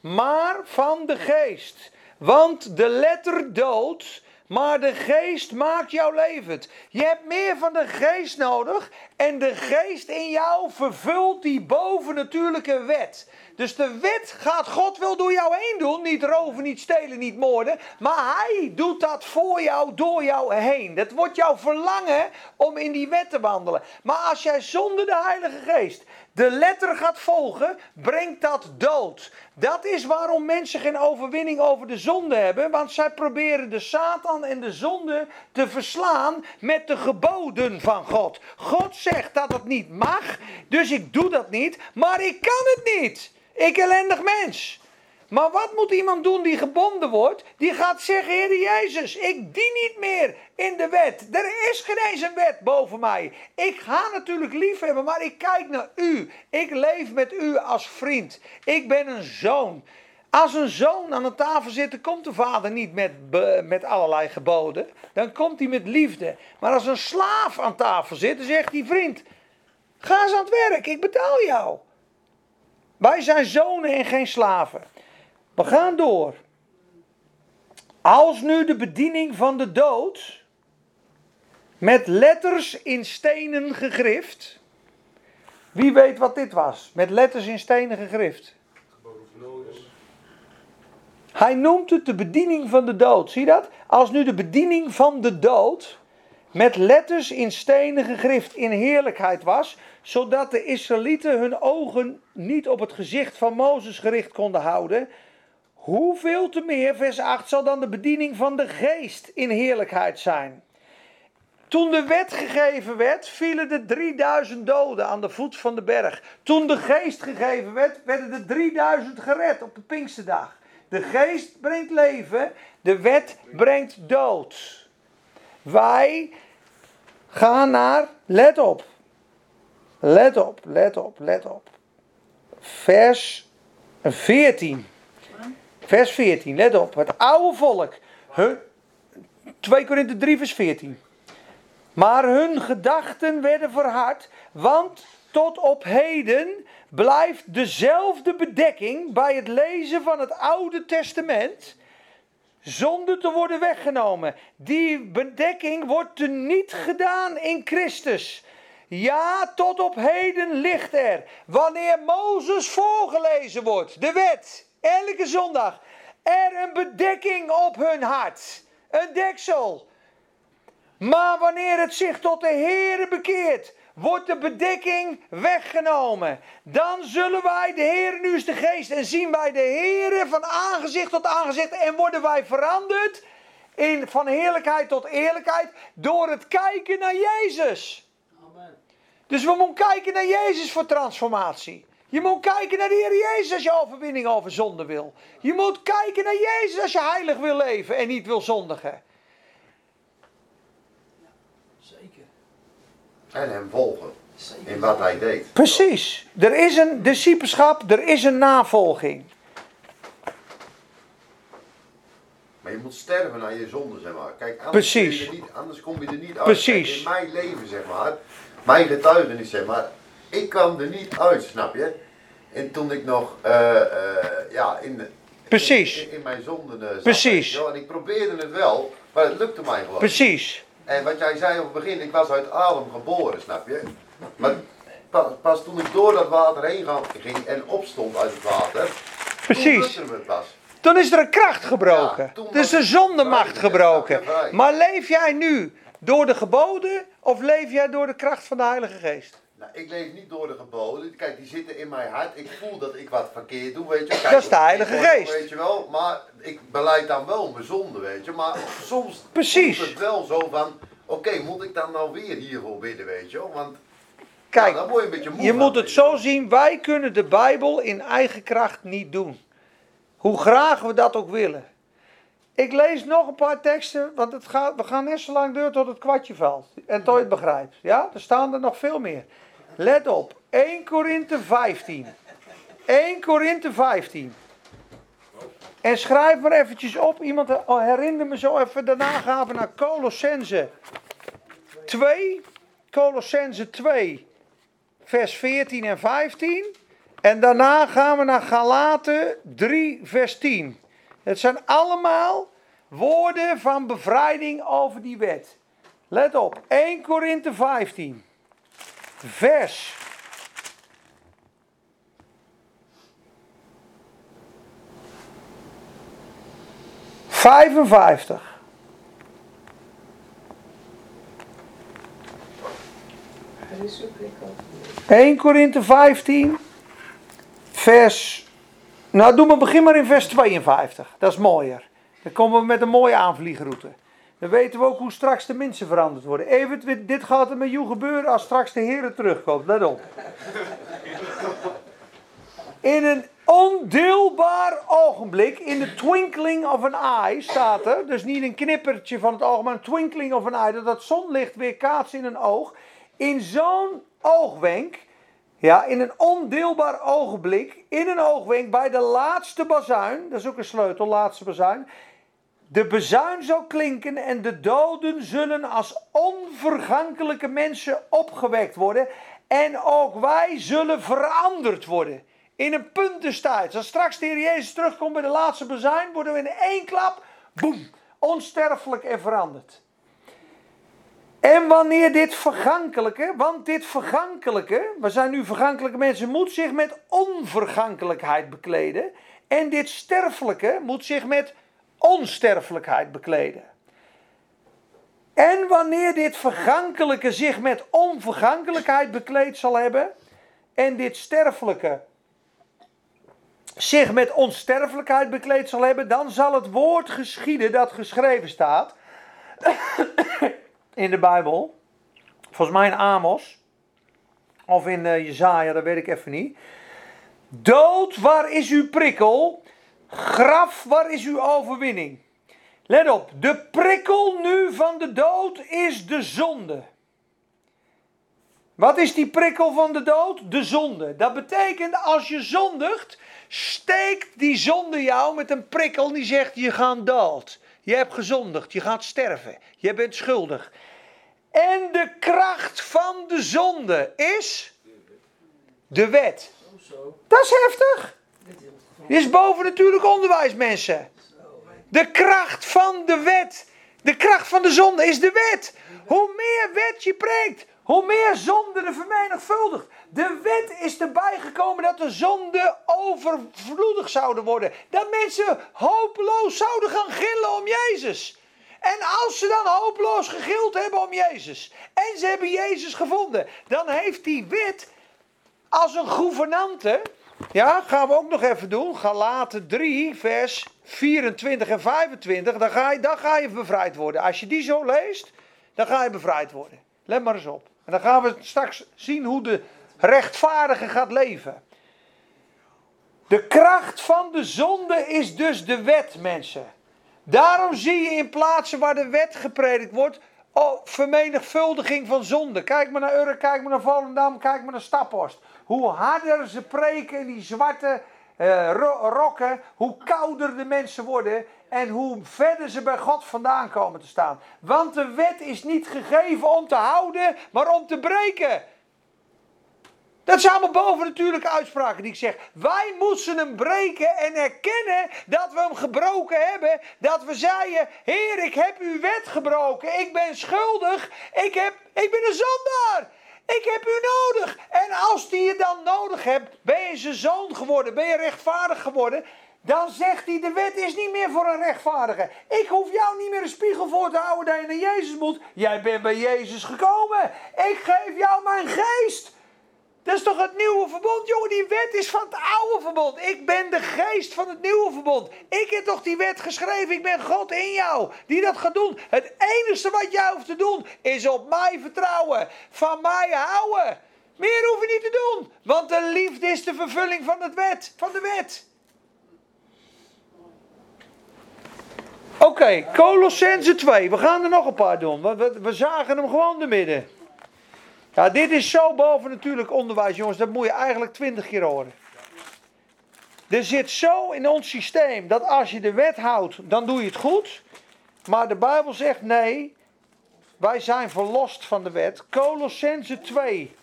maar van de geest. Want de letter doodt, maar de geest maakt jou levend. Je hebt meer van de geest nodig en de geest in jou vervult die bovennatuurlijke wet. Dus de wet gaat God wel door jou heen doen. Niet roven, niet stelen, niet moorden. Maar hij doet dat voor jou, door jou heen. Dat wordt jouw verlangen om in die wet te wandelen. Maar als jij zonder de Heilige Geest de letter gaat volgen, brengt dat dood. Dat is waarom mensen geen overwinning over de zonde hebben. Want zij proberen de Satan en de zonde te verslaan met de geboden van God. God zegt dat het niet mag, dus ik doe dat niet. Maar ik kan het niet. Ik ellendig mens. Maar wat moet iemand doen die gebonden wordt? Die gaat zeggen, Heer Jezus, ik dien niet meer in de wet. Er is geen eens een wet boven mij. Ik ga natuurlijk lief hebben, maar ik kijk naar u. Ik leef met u als vriend. Ik ben een zoon. Als een zoon aan de tafel zit, komt de vader niet met, met allerlei geboden. Dan komt hij met liefde. Maar als een slaaf aan tafel zit, dan zegt die vriend, ga eens aan het werk, ik betaal jou. Wij zijn zonen en geen slaven. We gaan door. Als nu de bediening van de dood met letters in stenen gegrift. Wie weet wat dit was? Met letters in stenen gegrift. Hij noemt het de bediening van de dood. Zie je dat? Als nu de bediening van de dood met letters in stenen gegrift in heerlijkheid was, zodat de Israëlieten hun ogen niet op het gezicht van Mozes gericht konden houden, Hoeveel te meer, vers 8, zal dan de bediening van de geest in heerlijkheid zijn? Toen de wet gegeven werd, vielen de 3000 doden aan de voet van de berg. Toen de geest gegeven werd, werden de 3000 gered op de Pinksterdag. De geest brengt leven, de wet brengt dood. Wij gaan naar, let op, let op, let op, let op. Vers 14. Vers 14, let op. Het oude volk. Hun, 2 Korinthe 3, vers 14. Maar hun gedachten werden verhard, want tot op heden blijft dezelfde bedekking bij het lezen van het Oude Testament zonder te worden weggenomen. Die bedekking wordt niet gedaan in Christus. Ja, tot op heden ligt er, wanneer Mozes voorgelezen wordt, de wet, elke zondag, er een bedekking op hun hart. Een deksel. Maar wanneer het zich tot de Heere bekeert, wordt de bedekking weggenomen. Dan zullen wij, de Heer nu is de geest, en zien wij de Heere van aangezicht tot aangezicht en worden wij veranderd in, van heerlijkheid tot eerlijkheid door het kijken naar Jezus. Amen. Dus we moeten kijken naar Jezus voor transformatie. Je moet kijken naar de Heer Jezus als je overwinning over zonde wil. Je moet kijken naar Jezus als je heilig wil leven en niet wil zondigen. En hem volgen in wat hij deed. Precies. Er is een discipelschap, er is een navolging. Maar je moet sterven aan je zonde, zeg maar. Kijk, anders, Precies. Kun je er niet, anders kom je er niet uit. Precies. Kijk, in mijn leven, zeg maar, mijn getuigenis, zeg maar, ik kwam er niet uit, snap je? En toen ik nog, eh, eh, ja, in, Precies. in, in mijn zonden eh, zat, Precies. En ik probeerde het wel, maar het lukte mij gewoon. Precies. En wat jij zei op het begin, ik was uit adem geboren, snap je? Maar pas, pas toen ik door dat water heen ging en opstond uit het water, toen Precies. lukte het pas. Toen is er een kracht gebroken. Ja, toen dus was de zondemacht gebroken. Maar leef jij nu door de geboden of leef jij door de kracht van de Heilige Geest? Nou, ik leef niet door de geboden. Kijk, die zitten in mijn hart. Ik voel dat ik wat verkeerd doe, weet je. Kijk, Dat is de Heilige ik Geest. Weet je wel, maar ik beleid dan wel mijn zonde, weet je. Maar soms Precies. voelt het wel zo van, oké, moet ik dan nou weer hiervoor bidden, weet je. Want Kijk, word je een beetje moe je van, moet het zo zien, wij kunnen de Bijbel in eigen kracht niet doen. Hoe graag we dat ook willen. Ik lees nog een paar teksten, want het gaat, we gaan net zo lang door tot het kwartje valt. En tot je het begrijpt. Ja, er staan er nog veel meer. Let op, 1 Korinthe 15. 1 Korinthe 15. En schrijf maar eventjes op, iemand herinner me zo even, daarna gaan we naar Colossense 2. Colossense 2 vers 14 en 15. En daarna gaan we naar Galaten 3, vers 10. Het zijn allemaal woorden van bevrijding over die wet. Let op, 1 Korinthe 15, vers 55. Er is een plek op. 1 Korinthe 15, vers. Nou, doe maar, begin maar in vers 52. Dat is mooier. Dan komen we met een mooie aanvliegroute. Dan weten we ook hoe straks de mensen veranderd worden. Even, dit gaat er met jou gebeuren als straks de Heer terugkomt. Let op. In een ondeelbaar ogenblik, in de twinkling of an eye, staat er. Dus niet een knippertje van het oog, maar een twinkling of an eye. Dat dat zonlicht weer kaatst in een oog. In zo'n oogwenk, ja, in een ondeelbaar ogenblik, in een oogwenk bij de laatste bazuin, dat is ook een sleutel, laatste bazuin. De bezuin zal klinken en de doden zullen als onvergankelijke mensen opgewekt worden. En ook wij zullen veranderd worden. In een punt des tijds. Als straks de Heer Jezus terugkomt bij de laatste bezuin, worden we in één klap, boem, onsterfelijk en veranderd. En wanneer dit vergankelijke, want dit vergankelijke, we zijn nu vergankelijke mensen, moet zich met onvergankelijkheid bekleden. En dit sterfelijke moet zich met onsterfelijkheid bekleden. En wanneer dit vergankelijke zich met onvergankelijkheid bekleed zal hebben, en dit sterfelijke zich met onsterfelijkheid bekleed zal hebben, dan zal het woord geschieden dat geschreven staat in de Bijbel. Volgens mij in Amos. Of in uh, Jezaja, dat weet ik even niet. Dood, waar is uw prikkel? Graf, waar is uw overwinning? Let op, de prikkel nu van de dood is de zonde. Wat is die prikkel van de dood? De zonde. Dat betekent als je zondigt, steekt die zonde jou met een prikkel die zegt je gaat dood. Je hebt gezondigd, je gaat sterven, je bent schuldig. En de kracht van de zonde is de wet. Dat is heftig. Dit is boven natuurlijk onderwijs, mensen. De kracht van de wet. De kracht van de zonde is de wet. Hoe meer wet je preekt, hoe meer zonde er vermenigvuldigt. De wet is erbij gekomen dat de zonden overvloedig zouden worden. Dat mensen hopeloos zouden gaan gillen om Jezus. En als ze dan hopeloos gegild hebben om Jezus en ze hebben Jezus gevonden, dan heeft die wet als een gouvernante, ja, gaan we ook nog even doen, Galaten 3, vers 24 en 25, dan ga, je, dan ga je bevrijd worden. Als je die zo leest, dan ga je bevrijd worden. Let maar eens op. En dan gaan we straks zien hoe de rechtvaardige gaat leven. De kracht van de zonde is dus de wet, mensen. Daarom zie je in plaatsen waar de wet gepredikt wordt, oh, vermenigvuldiging van zonde. Kijk maar naar Urk, kijk maar naar Volendam, kijk maar naar Staphorst. Hoe harder ze preken in die zwarte uh, rokken, hoe kouder de mensen worden en hoe verder ze bij God vandaan komen te staan. Want de wet is niet gegeven om te houden, maar om te breken. Dat zijn allemaal bovennatuurlijke uitspraken die ik zeg. Wij moeten hem breken en erkennen dat we hem gebroken hebben. Dat we zeiden, Heer, ik heb uw wet gebroken. Ik ben schuldig. Ik, heb, ik ben een zondaar. Ik heb u nodig. En als die je dan nodig hebt, ben je zijn zoon geworden. Ben je rechtvaardig geworden. Dan zegt hij, de wet is niet meer voor een rechtvaardige. Ik hoef jou niet meer een spiegel voor te houden dat je naar Jezus moet. Jij bent bij Jezus gekomen. Ik geef jou mijn geest. Dat is toch het nieuwe verbond, jongen? Die wet is van het oude verbond. Ik ben de geest van het nieuwe verbond. Ik heb toch die wet geschreven. Ik ben God in jou die dat gaat doen. Het enige wat jij hoeft te doen is op mij vertrouwen. Van mij houden. Meer hoef je niet te doen. Want de liefde is de vervulling van, het wet, van de wet. Oké, okay, Colossense 2. We gaan er nog een paar doen. We, we zagen hem gewoon de midden. Ja, dit is zo boven natuurlijk onderwijs, jongens. Dat moet je eigenlijk twintig keer horen. Er zit zo in ons systeem dat als je de wet houdt, dan doe je het goed. Maar de Bijbel zegt nee, wij zijn verlost van de wet. Colossense 2,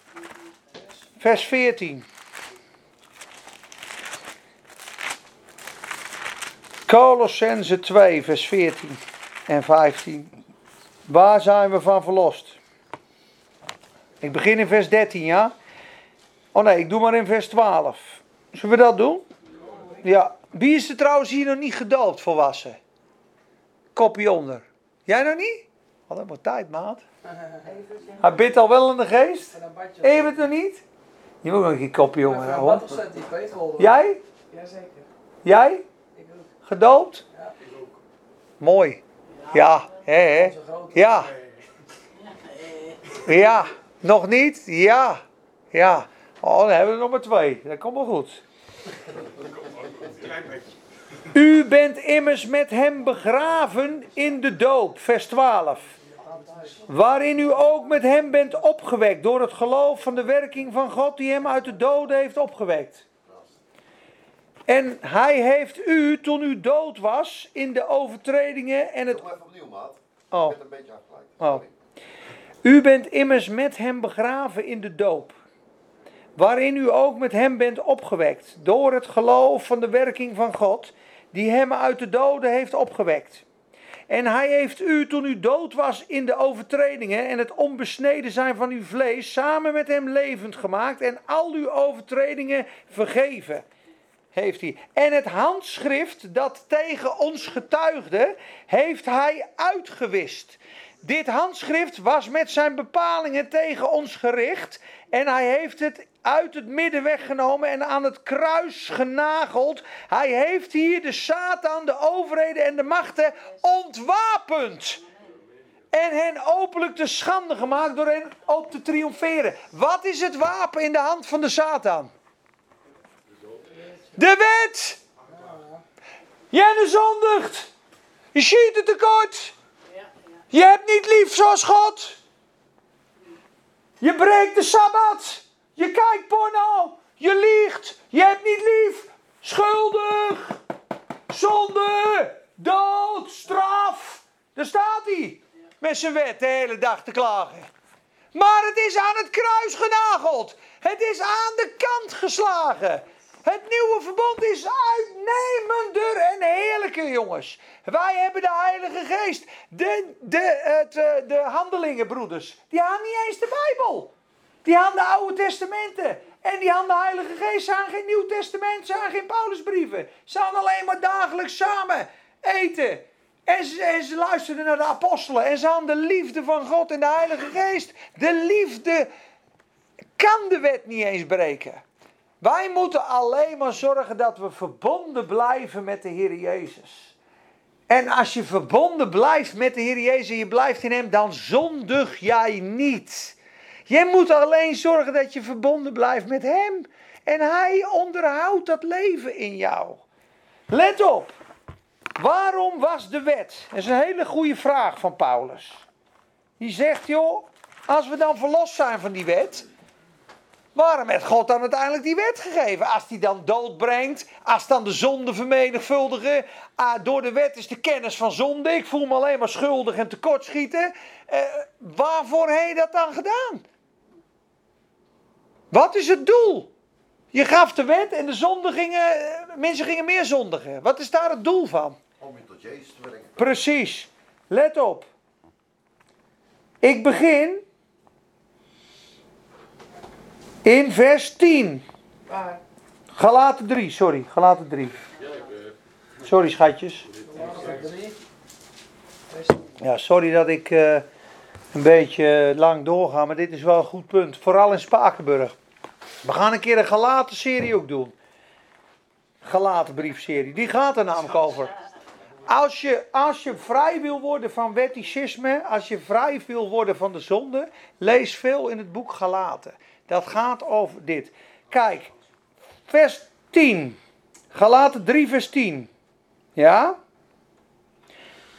vers 14. Colossense 2, vers 14 en 15. Waar zijn we van verlost? Ik begin in vers 13, ja? Oh nee, ik doe maar in vers 12. Zullen we dat doen? Ja. Wie is er trouwens hier nog niet gedoopt, volwassen? Kopje onder. Jij nog niet? Oh, dat wordt tijd, maat. Hij bidt al wel in de geest? Even nog niet? Je moet nog een kopje jongen houden. Jij? Jazeker. Jij? Ik ook. Gedoopt? Ja, ik ook. Mooi. Ja, hè, hè. Ja. Ja. Nog niet? Ja. Ja. Oh, dan hebben we er nog maar twee. Dat komt wel goed. U bent immers met hem begraven in de doop. Vers 12. Waarin u ook met hem bent opgewekt door het geloof van de werking van God die hem uit de doden heeft opgewekt. En hij heeft u, toen u dood was, in de overtredingen en het... Doe maar even opnieuw, maat. Oh. Ik ben een beetje afgeleid. Oh. U bent immers met hem begraven in de doop, waarin u ook met hem bent opgewekt, door het geloof van de werking van God, die hem uit de doden heeft opgewekt. En hij heeft u, toen u dood was in de overtredingen en het onbesneden zijn van uw vlees, samen met hem levend gemaakt en al uw overtredingen vergeven. Heeft hij. En het handschrift dat tegen ons getuigde, heeft hij uitgewist Dit handschrift was met zijn bepalingen tegen ons gericht. En hij heeft het uit het midden weggenomen en aan het kruis genageld. Hij heeft hier de Satan, de overheden en de machten ontwapend. En hen openlijk te schande gemaakt door hen op te triomferen. Wat is het wapen in de hand van de Satan? De wet! Jij zondigt! Je schiet het tekort! Je hebt niet lief zoals God! Je breekt de Sabbat! Je kijkt porno! Je liegt! Je hebt niet lief! Schuldig! Zonde! Dood! Straf! Daar staat hij! Met zijn wet de hele dag te klagen. Maar het is aan het kruis genageld. Het is aan de kant geslagen. Het nieuwe verbond is uitnemender en heerlijker, jongens. Wij hebben de Heilige Geest. De, de, het, eh, de handelingen, broeders, die hadden niet eens de Bijbel. Die hadden de Oude Testamenten. En die hadden de Heilige Geest. Ze hadden geen Nieuw Testament, ze hadden geen Paulusbrieven. Ze hadden alleen maar dagelijks samen eten. En ze, en ze luisterden naar de apostelen. En ze hadden de liefde van God en de Heilige Geest. De liefde kan de wet niet eens breken. Wij moeten alleen maar zorgen dat we verbonden blijven met de Heer Jezus. En als je verbonden blijft met de Heer Jezus en je blijft in Hem, dan zondig jij niet. Jij moet alleen zorgen dat je verbonden blijft met Hem. En Hij onderhoudt dat leven in jou. Let op. Waarom was de wet? Dat is een hele goede vraag van Paulus. Die zegt, joh, als we dan verlost zijn van die wet, waarom heeft God dan uiteindelijk die wet gegeven? Als die dan dood brengt, als dan de zonde vermenigvuldigen, ah, door de wet is de kennis van zonde, ik voel me alleen maar schuldig en tekortschieten. Eh, waarvoor heeft hij dat dan gedaan? Wat is het doel? Je gaf de wet en de zonde gingen, eh, mensen gingen meer zondigen. Wat is daar het doel van? Om je tot Jezus te brengen. Precies. Let op. Ik begin in vers 10. Waar? Galaten 3, sorry. Galaten 3. Sorry schatjes. Ja, sorry dat ik eh, een beetje lang doorga, maar dit is wel een goed punt. Vooral in Spakenburg. We gaan een keer een Galaten-serie ook doen. Galatenbriefserie. Die gaat er namelijk over. Als je, als je vrij wil worden van wetticisme, als je vrij wil worden van de zonde, lees veel in het boek Galaten. Dat gaat over dit. Kijk, vers 10. Galaten 3, vers 10. Ja?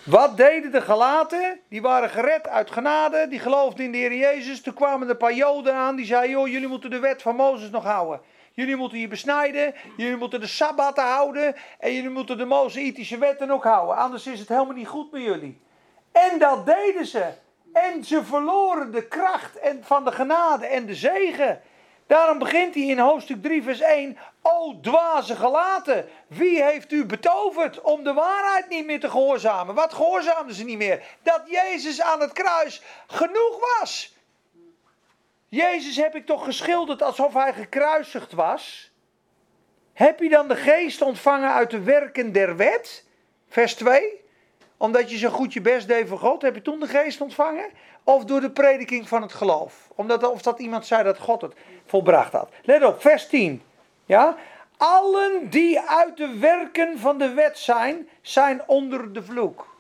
Wat deden de Galaten? Die waren gered uit genade, die geloofden in de Heer Jezus. Toen kwamen er paar Joden aan die zeiden: joh, jullie moeten de wet van Mozes nog houden. Jullie moeten je besnijden, jullie moeten de Sabbaten houden en jullie moeten de Mosaïtische wetten ook houden. Anders is het helemaal niet goed met jullie. En dat deden ze. En ze verloren de kracht en van de genade en de zegen. Daarom begint hij in hoofdstuk 3, vers 1. O dwaze gelaten, wie heeft u betoverd om de waarheid niet meer te gehoorzamen? Wat gehoorzaamden ze niet meer? Dat Jezus aan het kruis genoeg was. Jezus heb ik toch geschilderd alsof hij gekruisigd was? Heb je dan de geest ontvangen uit de werken der wet? Vers 2. Omdat je zo goed je best deed voor God, heb je toen de geest ontvangen? Of door de prediking van het geloof? Omdat, of dat iemand zei dat God het volbracht had. Let op, vers 10. Ja? Allen die uit de werken van de wet zijn, zijn onder de vloek.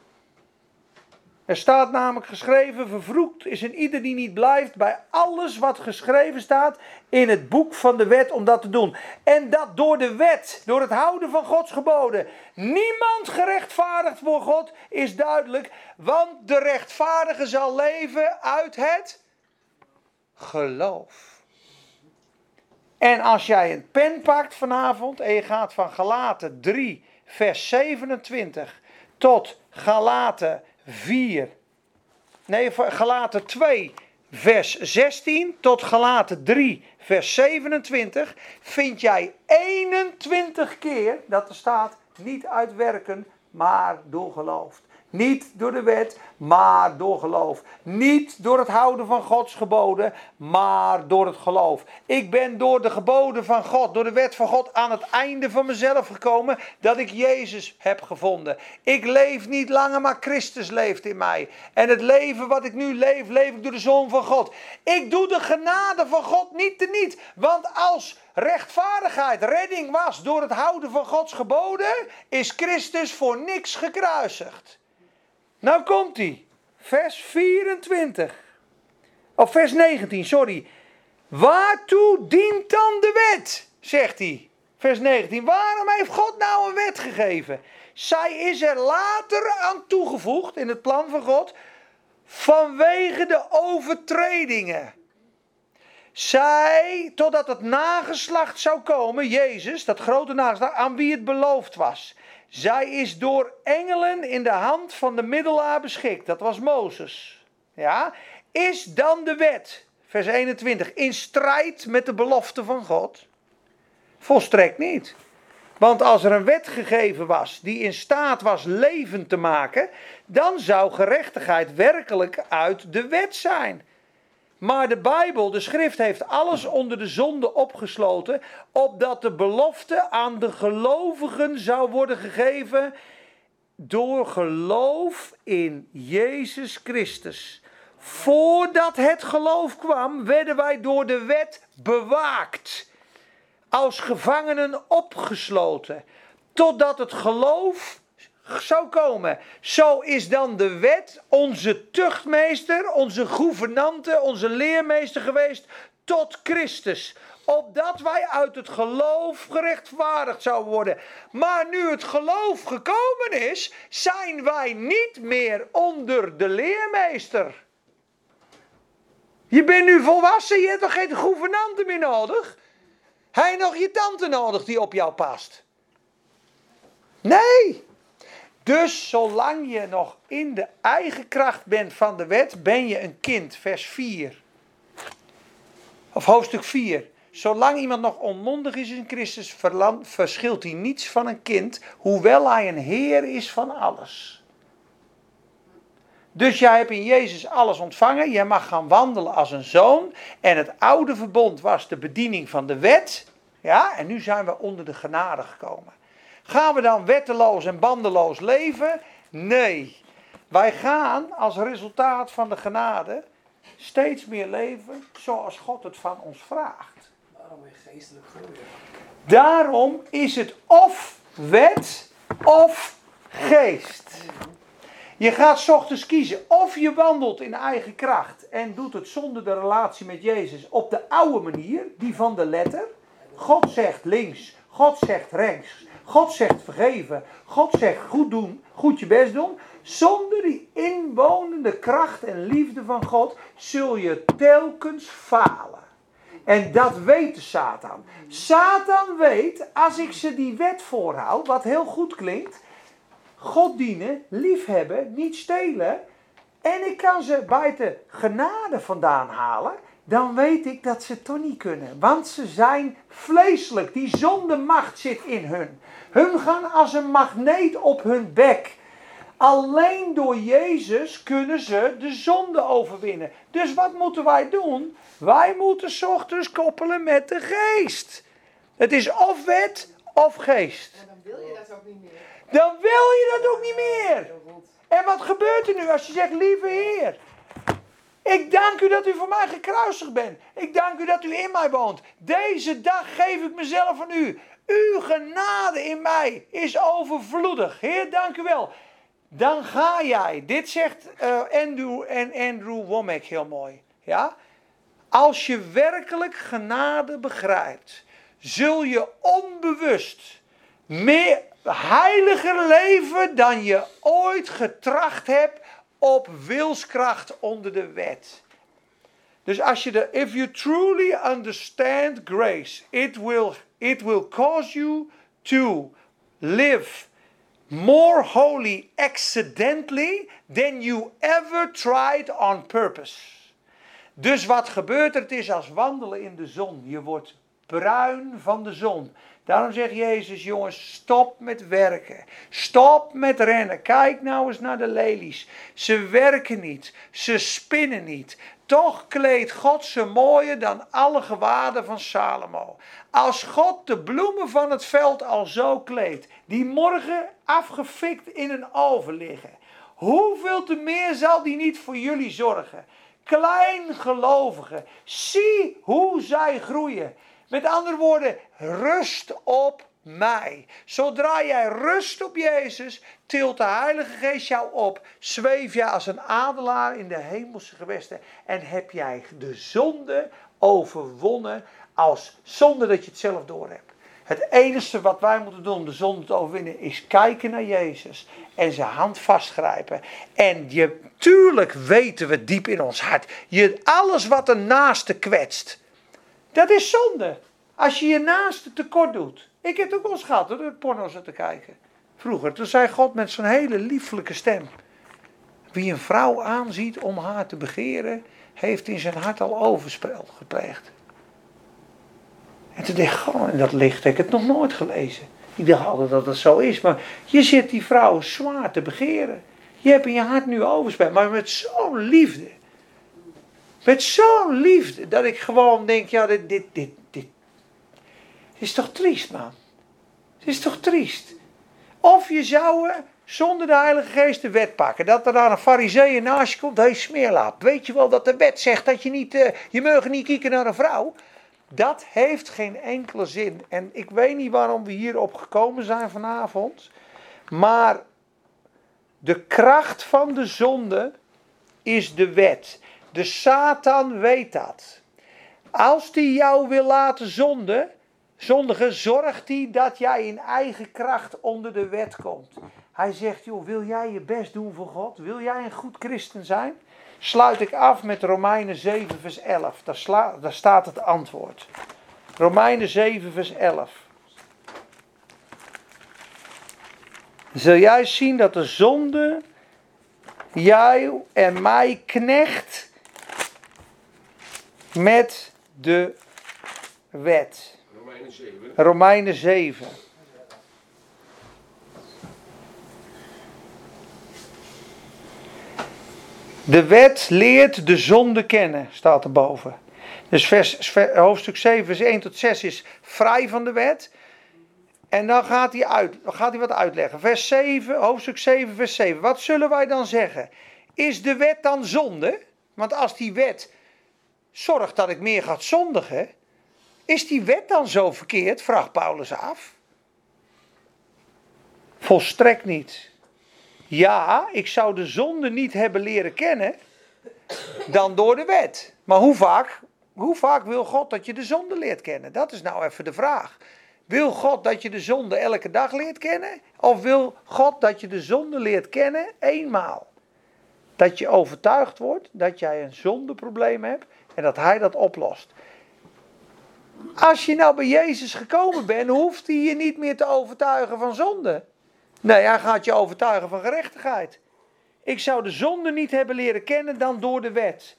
Er staat namelijk geschreven: vervloekt is een ieder die niet blijft bij alles wat geschreven staat in het boek van de wet om dat te doen. En dat door de wet, door het houden van Gods geboden, niemand gerechtvaardigd voor God, is duidelijk. Want de rechtvaardige zal leven uit het geloof. En als jij een pen pakt vanavond en je gaat van Galaten 3, vers 27 tot Galaten 4. Nee, Galaten 2, vers 16 tot Galaten 3, vers 27. Vind jij 21 keer dat er staat niet uit werken, maar door geloof. Niet door de wet, maar door geloof. Niet door het houden van Gods geboden, maar door het geloof. Ik ben door de geboden van God, door de wet van God aan het einde van mezelf gekomen dat ik Jezus heb gevonden. Ik leef niet langer, maar Christus leeft in mij. En het leven wat ik nu leef, leef ik door de Zoon van God. Ik doe de genade van God niet te niet. Want als rechtvaardigheid, redding was door het houden van Gods geboden, is Christus voor niks gekruisigd. Nou komt hij. Vers 24. Of vers 19, sorry. Waartoe dient dan de wet? Zegt hij. Vers 19. Waarom heeft God nou een wet gegeven? Zij is er later aan toegevoegd in het plan van God. Vanwege de overtredingen. Zij, totdat het nageslacht zou komen, Jezus, dat grote nageslacht, aan wie het beloofd was. Zij is door engelen in de hand van de middelaar beschikt. Dat was Mozes. Ja? Is dan de wet, vers 21, in strijd met de belofte van God? Volstrekt niet. Want als er een wet gegeven was die in staat was leven te maken, dan zou gerechtigheid werkelijk uit de wet zijn. Maar de Bijbel, de schrift, heeft alles onder de zonde opgesloten, opdat de belofte aan de gelovigen zou worden gegeven door geloof in Jezus Christus. Voordat het geloof kwam, werden wij door de wet bewaakt, als gevangenen opgesloten, totdat het geloof zou komen. Zo is dan de wet onze tuchtmeester, onze gouvernante, onze leermeester geweest tot Christus. Opdat wij uit het geloof gerechtvaardigd zouden worden. Maar nu het geloof gekomen is, zijn wij niet meer onder de leermeester. Je bent nu volwassen, je hebt toch geen gouvernante meer nodig? Hij nog je tante nodig die op jou past? Nee. Dus zolang je nog in de eigen kracht bent van de wet, ben je een kind, vers 4. Of hoofdstuk 4. Zolang iemand nog onmondig is in Christus, verschilt hij niets van een kind, hoewel hij een heer is van alles. Dus jij hebt in Jezus alles ontvangen, jij mag gaan wandelen als een zoon. En het oude verbond was de bediening van de wet. Ja, en nu zijn we onder de genade gekomen. Gaan we dan wetteloos en bandeloos leven? Nee. Wij gaan als resultaat van de genade steeds meer leven zoals God het van ons vraagt. Waarom weer geestelijk groeien? Daarom is het of wet of geest. Je gaat ochtends kiezen of je wandelt in eigen kracht en doet het zonder de relatie met Jezus op de oude manier, die van de letter. God zegt links, God zegt rechts. God zegt vergeven. God zegt goed doen, goed je best doen. Zonder die inwonende kracht en liefde van God zul je telkens falen. En dat weet de Satan. Satan weet, als ik ze die wet voorhoud, wat heel goed klinkt. God dienen, liefhebben, niet stelen. En ik kan ze buiten genade vandaan halen dan weet ik dat ze het toch niet kunnen. Want ze zijn vleeselijk. Die zondemacht zit in hun. Hun gaan als een magneet op hun bek. Alleen door Jezus kunnen ze de zonde overwinnen. Dus wat moeten wij doen? Wij moeten ochtends koppelen met de geest. Het is of wet of geest. En dan wil je dat ook niet meer. Dan wil je dat ook niet meer. En wat gebeurt er nu als je zegt, lieve Heer, ik dank u dat u voor mij gekruisigd bent. Ik dank u dat u in mij woont. Deze dag geef ik mezelf aan u. Uw genade in mij is overvloedig. Heer, dank u wel. Dan ga jij. Dit zegt uh, Andrew en Andrew Womack heel mooi. Ja? Als je werkelijk genade begrijpt, zul je onbewust meer heiliger leven dan je ooit getracht hebt op wilskracht onder de wet. Dus als je de, if you truly understand grace, it will, it will cause you to live more holy accidentally than you ever tried on purpose. Dus wat gebeurt er? Het is als wandelen in de zon. Je wordt bruin van de zon. Daarom zegt Jezus, jongens, stop met werken. Stop met rennen. Kijk nou eens naar de lelies. Ze werken niet. Ze spinnen niet. Toch kleedt God ze mooier dan alle gewaden van Salomo. Als God de bloemen van het veld al zo kleedt, die morgen afgefikt in een oven liggen, hoeveel te meer zal die niet voor jullie zorgen? Kleingelovigen, zie hoe zij groeien. Met andere woorden, rust op mij. Zodra jij rust op Jezus, tilt de Heilige Geest jou op. Zweef jij als een adelaar in de hemelse gewesten. En heb jij de zonde overwonnen als, zonder dat je het zelf doorhebt. Het enige wat wij moeten doen om de zonde te overwinnen is kijken naar Jezus en zijn hand vastgrijpen. En je, tuurlijk weten we diep in ons hart, je, alles wat een naaste kwetst, dat is zonde. Als je je naaste tekort doet. Ik heb ook wel eens gehad door porno te kijken. Vroeger, toen zei God met zo'n hele lieflijke stem. Wie een vrouw aanziet om haar te begeren, heeft in zijn hart al overspel gepleegd. En toen dacht ik, gewoon in dat licht heb ik het nog nooit gelezen. Ik dacht altijd dat het zo is, maar je zit die vrouw zwaar te begeren. Je hebt in je hart nu overspel, maar met zo'n liefde. Met zo'n liefde, dat ik gewoon denk, ja, dit, dit, dit, dit. is toch triest, man. Het is toch triest. Of je zou zonder de Heilige Geest de wet pakken. Dat er daar een fariseeën naast je komt, hé hey, smeerlaap. Weet je wel dat de wet zegt dat je niet, uh, je mag niet kijken naar een vrouw? Dat heeft geen enkele zin. En ik weet niet waarom we hierop gekomen zijn vanavond. Maar de kracht van de zonde is de wet. De Satan weet dat. Als die jou wil laten zonden, zondigen, zorgt hij dat jij in eigen kracht onder de wet komt. Hij zegt, joh, wil jij je best doen voor God? Wil jij een goed christen zijn? Sluit ik af met Romeinen 7 vers 11. Daar, sla, daar staat het antwoord. Romeinen 7 vers 11. Zul jij zien dat de zonde jij en mij knecht met de wet. Romeinen 7. Romeinen 7. De wet leert de zonde kennen, staat erboven. Dus vers, hoofdstuk 7, vers 1 tot 6 is vrij van de wet. En dan gaat hij, uit, gaat hij wat uitleggen. Vers 7, hoofdstuk 7, vers 7. Wat zullen wij dan zeggen? Is de wet dan zonde? Want als die wet zorgt dat ik meer ga zondigen, is die wet dan zo verkeerd? Vraagt Paulus af. Volstrekt niet. Ja, ik zou de zonde niet hebben leren kennen dan door de wet. Maar hoe vaak, hoe vaak wil God dat je de zonde leert kennen? Dat is nou even de vraag. Wil God dat je de zonde elke dag leert kennen? Of wil God dat je de zonde leert kennen eenmaal? Dat je overtuigd wordt dat jij een zondeprobleem hebt en dat Hij dat oplost. Als je nou bij Jezus gekomen bent, hoeft hij je niet meer te overtuigen van zonde. Nee, hij gaat je overtuigen van gerechtigheid. Ik zou de zonde niet hebben leren kennen dan door de wet.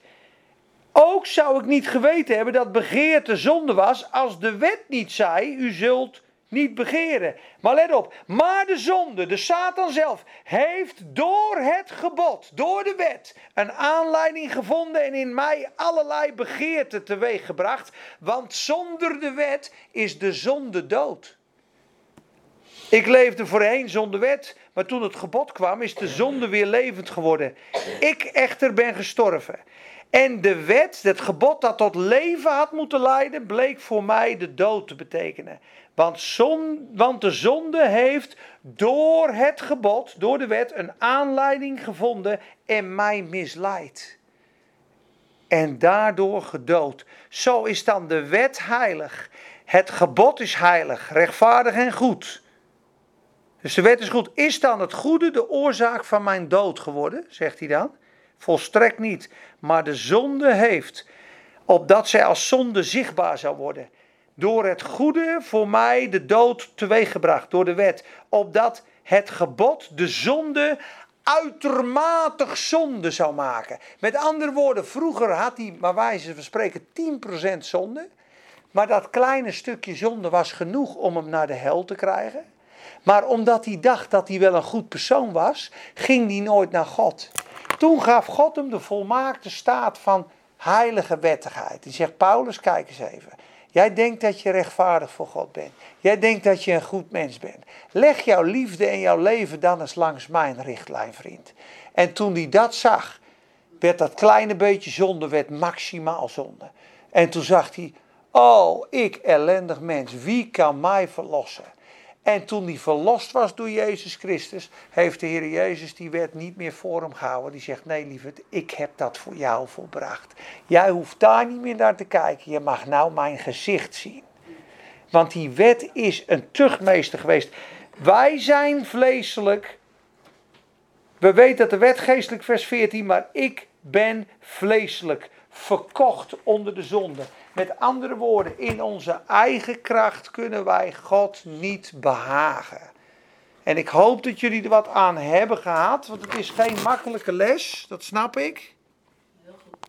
Ook zou ik niet geweten hebben dat begeerte zonde was als de wet niet zei, u zult niet begeren. Maar let op, maar de zonde, de Satan zelf, heeft door het gebod, door de wet, een aanleiding gevonden en in mij allerlei begeerten teweeggebracht. Want zonder de wet is de zonde dood. Ik leefde voorheen zonder wet, maar toen het gebod kwam, is de zonde weer levend geworden. Ik echter ben gestorven. En de wet, het gebod dat tot leven had moeten leiden, bleek voor mij de dood te betekenen. Want, zon, want de zonde heeft door het gebod, door de wet, een aanleiding gevonden en mij misleid. En daardoor gedood. Zo is dan de wet heilig. Het gebod is heilig, rechtvaardig en goed. Dus de wet is goed. Is dan het goede de oorzaak van mijn dood geworden? Zegt hij dan. Volstrekt niet. Maar de zonde heeft, opdat zij als zonde zichtbaar zou worden, door het goede voor mij de dood teweeggebracht, door de wet. Opdat het gebod de zonde uitermate zonde zou maken. Met andere woorden, vroeger had hij, maar wijze van spreken, 10% zonde. Maar dat kleine stukje zonde was genoeg om hem naar de hel te krijgen. Maar omdat hij dacht dat hij wel een goed persoon was, ging hij nooit naar God. Toen gaf God hem de volmaakte staat van heilige wettigheid. Die zegt, Paulus, kijk eens even. Jij denkt dat je rechtvaardig voor God bent. Jij denkt dat je een goed mens bent. Leg jouw liefde en jouw leven dan eens langs mijn richtlijn, vriend. En toen hij dat zag, werd dat kleine beetje zonde werd maximaal zonde. En toen zag hij, oh, ik ellendig mens, wie kan mij verlossen? En toen hij verlost was door Jezus Christus, heeft de Heer Jezus die wet niet meer voor hem gehouden. Die zegt, nee lieverd, ik heb dat voor jou volbracht. Jij hoeft daar niet meer naar te kijken, je mag nou mijn gezicht zien. Want die wet is een tuchtmeester geweest. Wij zijn vleeselijk. We weten dat de wet geestelijk vers 14, maar ik ben vleeselijk. Verkocht onder de zonde. Met andere woorden, in onze eigen kracht kunnen wij God niet behagen. En ik hoop dat jullie er wat aan hebben gehad, want het is geen makkelijke les, dat snap ik.